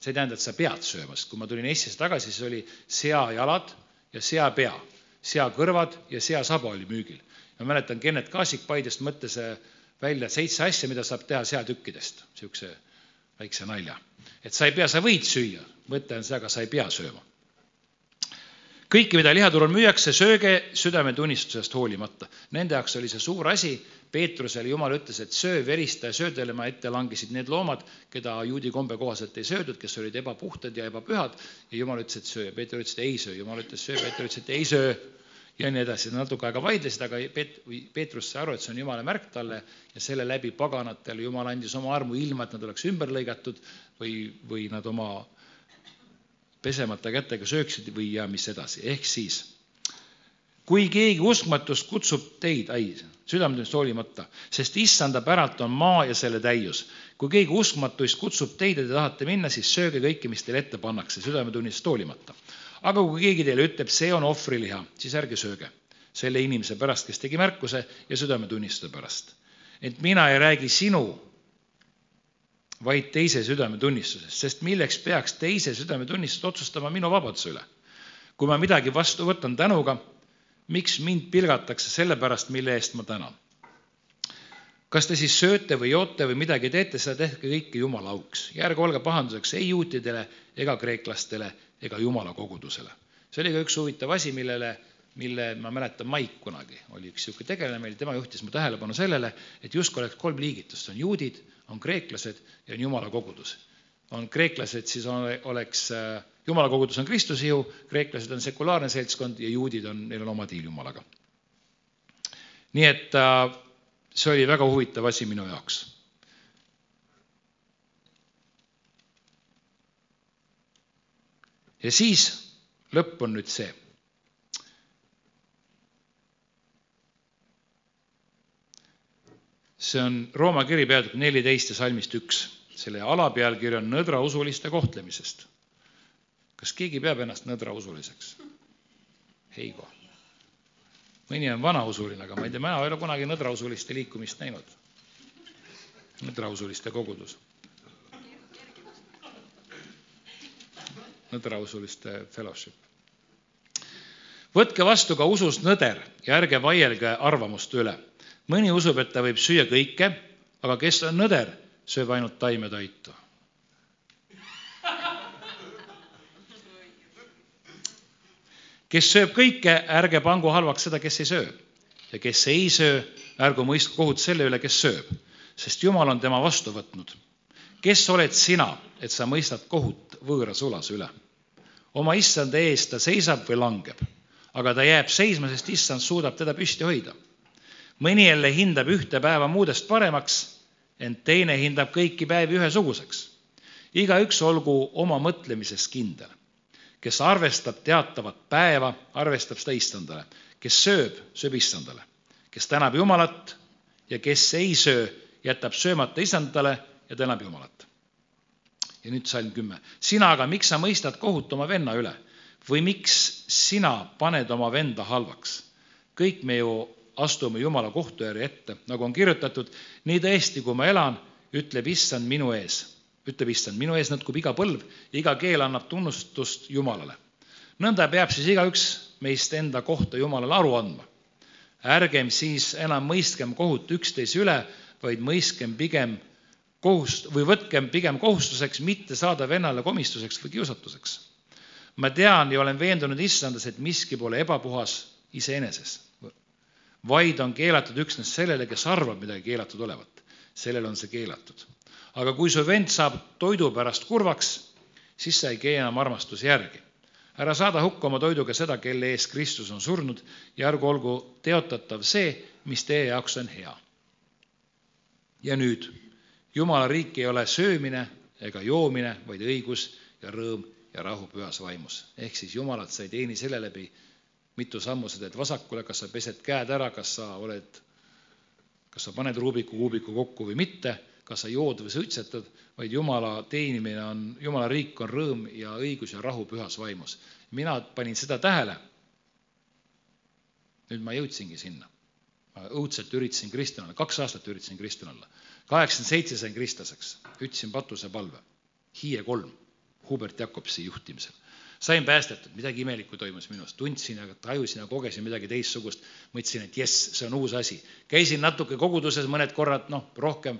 see ei tähenda, et sa pead sööma, sest kui ma tulin Eestisse tagasi, siis oli seajalad ja seapea, seakõrvad ja seasaba oli müügil. ma mäletan, Kennet Kaasik Paidest mõtles välja seitse asja, mida saab teha seatükkidest, niisuguse väikse nalja. et sa ei pea, sa võid süüa, mõte on see, aga sa ei pea sööma. kõike, mida lihaturul müüakse, sööge südametunnistusest hoolimata. Nende jaoks oli see suur asi. Peetrusele Jumal ütles, et söö, verista ja söödele ma ette langesid need loomad, keda juudi kombe kohaselt ei söödud, kes olid ebapuhtad ja ebapühad. ja Jumal ütles, et söö. Peeter ütles, et ei söö. Jumal ütles, söö. Peeter ütles, et ei söö ja nii edasi, natuke aega vaidlesid, aga Peet-, Peetrus sai aru, et see on Jumala märk talle ja selle läbi paganatele Jumal andis oma armu ilma, et nad oleks ümber lõigatud või, või nad oma pesemata kätega sööksid või ja mis edasi, ehk siis kui keegi uskmatust kutsub teid, ai, südametunnist hoolimata, sest issanda päralt on maa ja selle täius. kui keegi uskmatuist kutsub teid ja te tahate minna, siis sööge kõike, mis teile ette pannakse, südametunnist hoolimata aga kui keegi teile ütleb, see on ohvriliha, siis ärge sööge selle inimese pärast, kes tegi märkuse ja südametunnistuse pärast. et mina ei räägi sinu, vaid teise südametunnistusest, sest milleks peaks teise südametunnistust otsustama minu vabaduse üle? kui ma midagi vastu võtan tänuga, miks mind pilgatakse selle pärast, mille eest ma tänan? kas te siis sööte või joote või midagi teete, seda tehke kõike Jumala auks ja ärge olge pahanduseks ei juutidele ega kreeklastele ega Jumala kogudusele. see oli ka üks huvitav asi, millele, mille ma mäletan, Maik kunagi oli üks niisugune tegelane meil, tema juhtis mu tähelepanu sellele, et justkui oleks kolm liigitust, on juudid, on kreeklased ja on Jumala kogudus. on kreeklased, siis on, oleks äh, Jumala kogudus on Kristuse ihu, kreeklased on sekulaarne seltskond ja juudid on, neil on oma diil Jumalaga. nii et äh, see oli väga huvitav asi minu jaoks ja siis lõpp on nüüd see. see on Rooma kiri peatükk neliteist ja salmist üks, selle alapealkiri on nõdrausuliste kohtlemisest. Kas keegi peab ennast nõdrausuliseks? Heigo. mõni on vanausuline, aga ma ei tea, mina ei ole kunagi nõdrausuliste liikumist näinud. nõdrausuliste kogudus nõdrausuliste fellowship. võtke vastu ka usus nõder ja ärge vaielge arvamuste üle. mõni usub, et ta võib süüa kõike, aga kes on nõder, sööb ainult taimetoitu. Kes sööb kõike, ärge pangu halvaks seda, kes ei söö. ja kes ei söö, ärgu mõistku kohut selle üle, kes sööb, sest Jumal on tema vastu võtnud kes oled sina, et sa mõistad kohut võõra sulase üle? oma issanda ees ta seisab või langeb, aga ta jääb seisma, sest issand suudab teda püsti hoida. mõni jälle hindab ühte päeva muudest paremaks, ent teine hindab kõiki päevi ühesuguseks. igaüks olgu oma mõtlemises kindel. Kes arvestab teatavat päeva, arvestab seda issandale. kes sööb, sööb issandale. kes tänab Jumalat ja kes ei söö, jätab söömata issandale ja tänab Jumalat. ja nüüd salm kümme. sina aga, miks sa mõistad kohut oma venna üle või miks sina paned oma venda halvaks? kõik me ju astume Jumala kohtuäri ette, nagu on kirjutatud, nii tõesti, kui ma elan, ütleb issand minu ees, ütleb issand, minu ees nõtkub iga põlv ja iga keel annab tunnustust Jumalale. nõnda peab siis igaüks meist enda kohta Jumalale aru andma. ärgem siis enam mõistkem kohut üksteise üle, vaid mõistkem pigem kohust- või võtkem pigem kohustuseks mitte saada vennale komistuseks või kiusatuseks. ma tean ja olen veendunud issandas, et miski pole ebapuhas iseeneses, vaid on keelatud üksnes sellele, kes arvab midagi keelatud olevat. sellel on see keelatud. Aga kui su vend saab toidu pärast kurvaks, siis sa ei kee enam armastuse järgi. ära saada hukka oma toiduga seda, kelle ees Kristus on surnud ja ärgu olgu teotatav see, mis teie jaoks on hea. ja nüüd jumala riik ei ole söömine ega joomine, vaid õigus ja rõõm ja rahu pühas vaimus. ehk siis Jumalat sa ei teeni selle läbi, mitu sammu sa teed vasakule, kas sa pesed käed ära, kas sa oled, kas sa paned Rubiku kuubiku kokku või mitte, kas sa jood või suitsetad, vaid Jumala teenimine on, Jumala riik on rõõm ja õigus ja rahu pühas vaimus. mina panin seda tähele. nüüd ma jõudsingi sinna. ma õudselt üritasin kristlane olla, kaks aastat üritasin kristlane olla kaheksakümmend seitse sain kristlaseks, ütlesin patusepalve, Hiie kolm, Hubert Jakobsi juhtimisel. sain päästetud, midagi imelikku toimus minus, tundsin ja tajusin ja kogesin midagi teistsugust. mõtlesin, et jess, see on uus asi. käisin natuke koguduses mõned korrad, noh, rohkem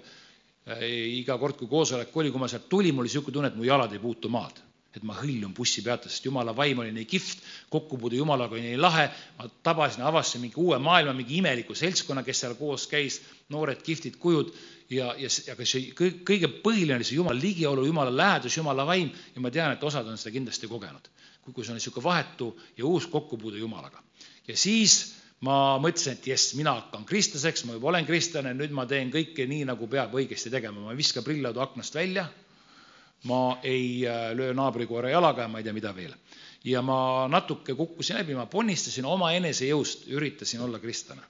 iga kord, kui koosolek oli, kui ma sealt tulin, mul oli niisugune tunne, et mu jalad ei puutu maad. et ma hõljun bussipeatusest, jumala vaim oli nii kihvt, kokkupuude jumalaga oli nii lahe, ma tabasin, avastasin mingi uue maailma, mingi imeliku seltskonna, kes seal koos käis, noored kihvtid kujud ja, ja, aga see kõige, põhiline oli see jumala ligiolu, jumala lähedus, jumala vaim ja ma tean, et osad on seda kindlasti kogenud. kui sul on niisugune vahetu ja uus kokkupuude jumalaga. ja siis ma mõtlesin, et jess, mina hakkan kristlaseks, ma juba olen kristlane, nüüd ma teen kõike nii, nagu peab õigesti tegema, ma ei viska prillaudu aknast välja, ma ei äh, löö naabrikoera jalaga ja ma ei tea, mida veel. ja ma natuke kukkusin läbi, ma ponnistasin oma enesejõust, üritasin olla kristlane.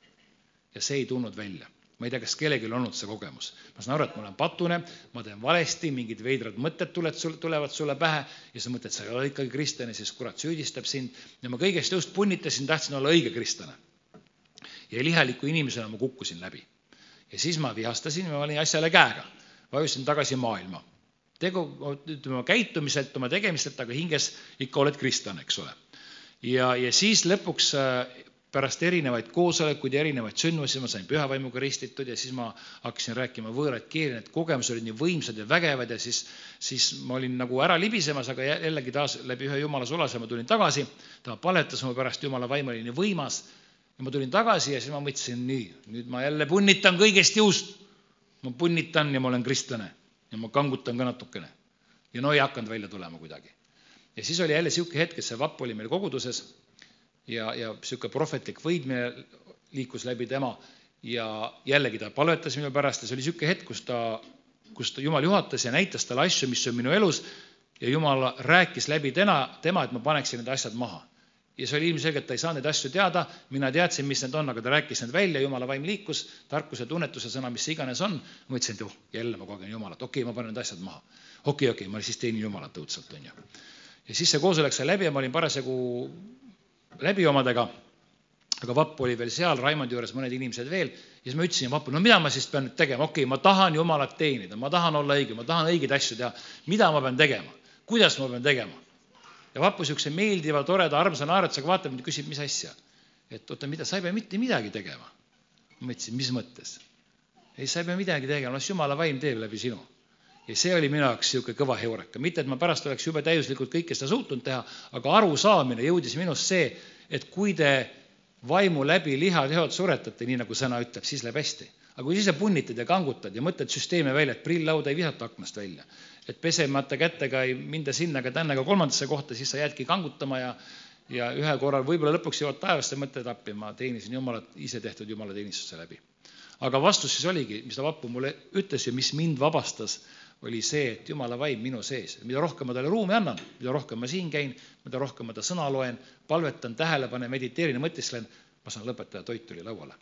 ja see ei tulnud välja ma ei tea, kas kellelgi on olnud see kogemus. ma saan aru, et ma olen patune, ma teen valesti, mingid veidrad mõtted tuled tulevad sulle pähe ja sa mõtled, sa ei ole ikkagi kristlane, siis kurat süüdistab sind ja ma kõigest jõust punnitasin, tahtsin olla õige kristlane ja lihaliku inimesena ma kukkusin läbi. ja siis ma vihastasin ja ma olin asjale käega, vajusin tagasi maailma. tegu, ütleme käitumiselt, oma tegemistelt, aga hinges ikka oled kristlane, eks ole. ja, ja siis lõpuks äh, pärast erinevaid koosolekuid ja erinevaid sündmusi ma sain pühavaimuga ristitud ja siis ma hakkasin rääkima võõraid keeli, need kogemused olid nii võimsad ja vägevad ja siis, siis ma olin nagu ära libisemas, aga jällegi taas läbi ühe jumala sulase ma tulin tagasi, ta paletas mu pärast, jumala vaim oli nii võimas ja ma tulin tagasi ja siis ma mõtlesin, nii, nüüd ma jälle punnitan kõigest jõust. ma punnitan ja ma olen kristlane ja ma kangutan ka natukene. ja no ei hakanud välja tulema kuidagi. ja siis oli jälle niisugune hetk, et see vapp oli meil koguduses ja, ja niisugune prohvetlik võidmine liikus läbi tema ja jällegi ta palvetas minu pärast ja see oli niisugune hetk, kus ta, kus ta, Jumal juhatas ja näitas talle asju, mis on minu elus ja Jumal rääkis läbi tema, tema, et ma paneksin need asjad maha ja see oli ilmselgelt, ta ei saa neid asju teada, mina teadsin, mis need on, aga ta rääkis need välja, jumala vaim liikus, tarkuse, tunnetuse sõna, mis see iganes on. ma mõtlesin, et oh, jälle ma kogen jumalat, okei okay,, ma panen need asjad maha. okei okay,, okei okay,, ma siis teenin jumalat õudselt, on ju. ja siis see koosolek sai läbi ja ma olin parasjagu läbi omadega. aga Vapp oli veel seal, Raimondi juures mõned inimesed veel ja siis ma ütlesin Vapule, no mida ma siis pean nüüd tegema, okei okay,, ma tahan jumalat teenida, ma tahan olla õige, ma tahan õigeid asju teha. mida ma pean tegema, kuidas ma pean tegema? Ja Vapu niisuguse meeldiva, toreda, armsa naeratusega vaatab mind ja küsib, mis asja. et oota, mida, sa ei pea mitte midagi tegema. ma ütlesin, mis mõttes? ei, sa ei pea midagi tegema, las Jumala vaim teeb läbi sinu. ja see oli minu jaoks niisugune kõva heureka, mitte et ma pärast oleks jube täiuslikult kõike seda suutnud teha, aga arusaamine jõudis minust see, et kui te vaimu läbi lihateod suretate, nii nagu sõna ütleb, siis läheb hästi. aga kui ise punnitad ja kangutad ja mõtled süsteemi välja, et prill-lauda ei visata aknast välja, et pesemata kätega ei minda sinna ega tänna ega kolmandasse kohta, siis sa jäädki kangutama ja ja ühel korral võib-olla lõpuks jõuad taevasse, mõtled appi, ma teenisin Jumalat, ise tehtud jumalateenistuse läbi. aga vastus siis oligi, mis ta Vapu mulle ütles ja mis mind vabastas, oli see, et Jumala vaim minu sees, mida rohkem ma talle ruumi annan, mida rohkem ma siin käin, mida rohkem ma ta sõna loen, palvetan, tähele panen, mediteerin ja mõtisklen, ma saan lõpetada, toit tuli lauale.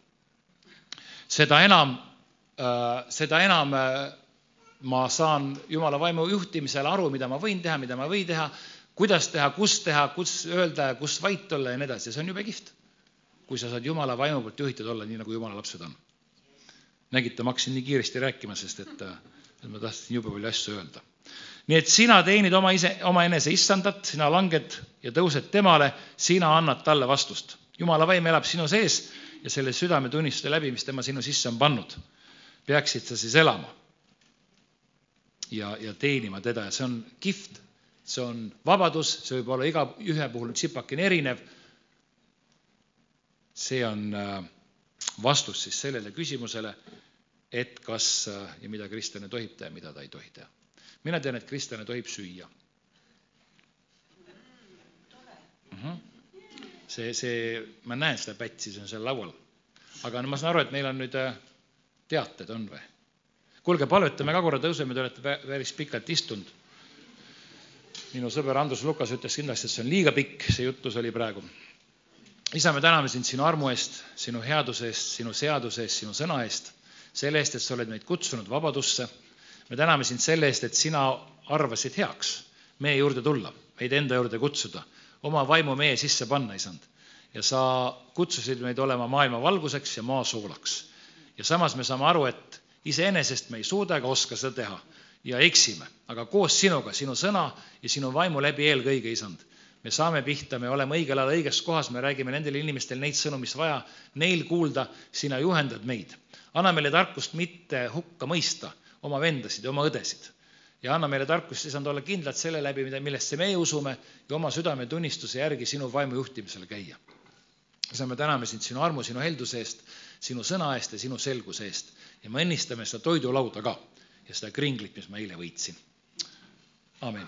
seda enam äh,, seda enam äh, ma saan Jumala vaimu juhtimisel aru, mida ma võin teha, mida ma ei või teha, kuidas teha, kus teha, kus öelda ja kus vait olla ja nii edasi see on jube kihvt. kui sa saad Jumala vaimu poolt juhitud olla, nii nagu Jumala lapsed on. nägite, ma hakkasin nii kiiresti rääkima, sest et, et ma tahtsin jube palju asju öelda. nii et sina teenid oma ise, omaenese issandat, sina langed ja tõused temale, sina annad talle vastust. Jumala vaim elab sinu sees ja selle südametunnistuse läbi, mis tema sinu sisse on pannud, peaksid sa siis elama ja, ja teenima teda ja see on kihvt, see on vabadus, see võib olla igaühe puhul tsipakene erinev. see on äh, vastus siis sellele küsimusele, et kas äh, ja mida kristlane tohib teha, mida ta ei tohi teha. mina tean, et kristlane tohib süüa mm. -hmm. see, see, ma näen seda pätsi, see on seal laual. aga no ma saan aru, et meil on nüüd äh, teated, on või? Kuulge, palvetame ka korra, tõuseme, te olete päris pikalt istunud. minu sõber Andrus Lukas ütles kindlasti, et see on liiga pikk, see jutlus oli praegu. isa, me täname sind sinu armu eest, sinu headuse eest, sinu seaduse eest, sinu sõna eest, selle eest, et sa oled meid kutsunud vabadusse. me täname sind selle eest, et sina arvasid heaks meie juurde tulla, meid enda juurde kutsuda, oma vaimu meie sisse panna, isand. ja sa kutsusid meid olema maailma valguseks ja maa soolaks. ja samas me saame aru, et iseenesest me ei suuda ega oska seda teha ja eksime, aga koos sinuga, sinu sõna ja sinu vaimu läbi eelkõige, isand, me saame pihta, me oleme õigel ajal õiges kohas, me räägime nendele inimestele neid sõnu, mis vaja neil kuulda, sina juhendad meid. anna meile tarkust mitte hukka mõista oma vendasid ja oma õdesid. Ja anna meile tarkust, isand, olla kindlad selle läbi, mida, millesse meie usume ja oma südametunnistuse järgi sinu vaimu juhtimisel käia. isa, me täname sind sinu armu, sinu helduse eest, sinu sõna eest ja sinu selguse eest ja me õnnistame seda toidulauda ka ja seda kringlit, mis ma eile võitsin. amin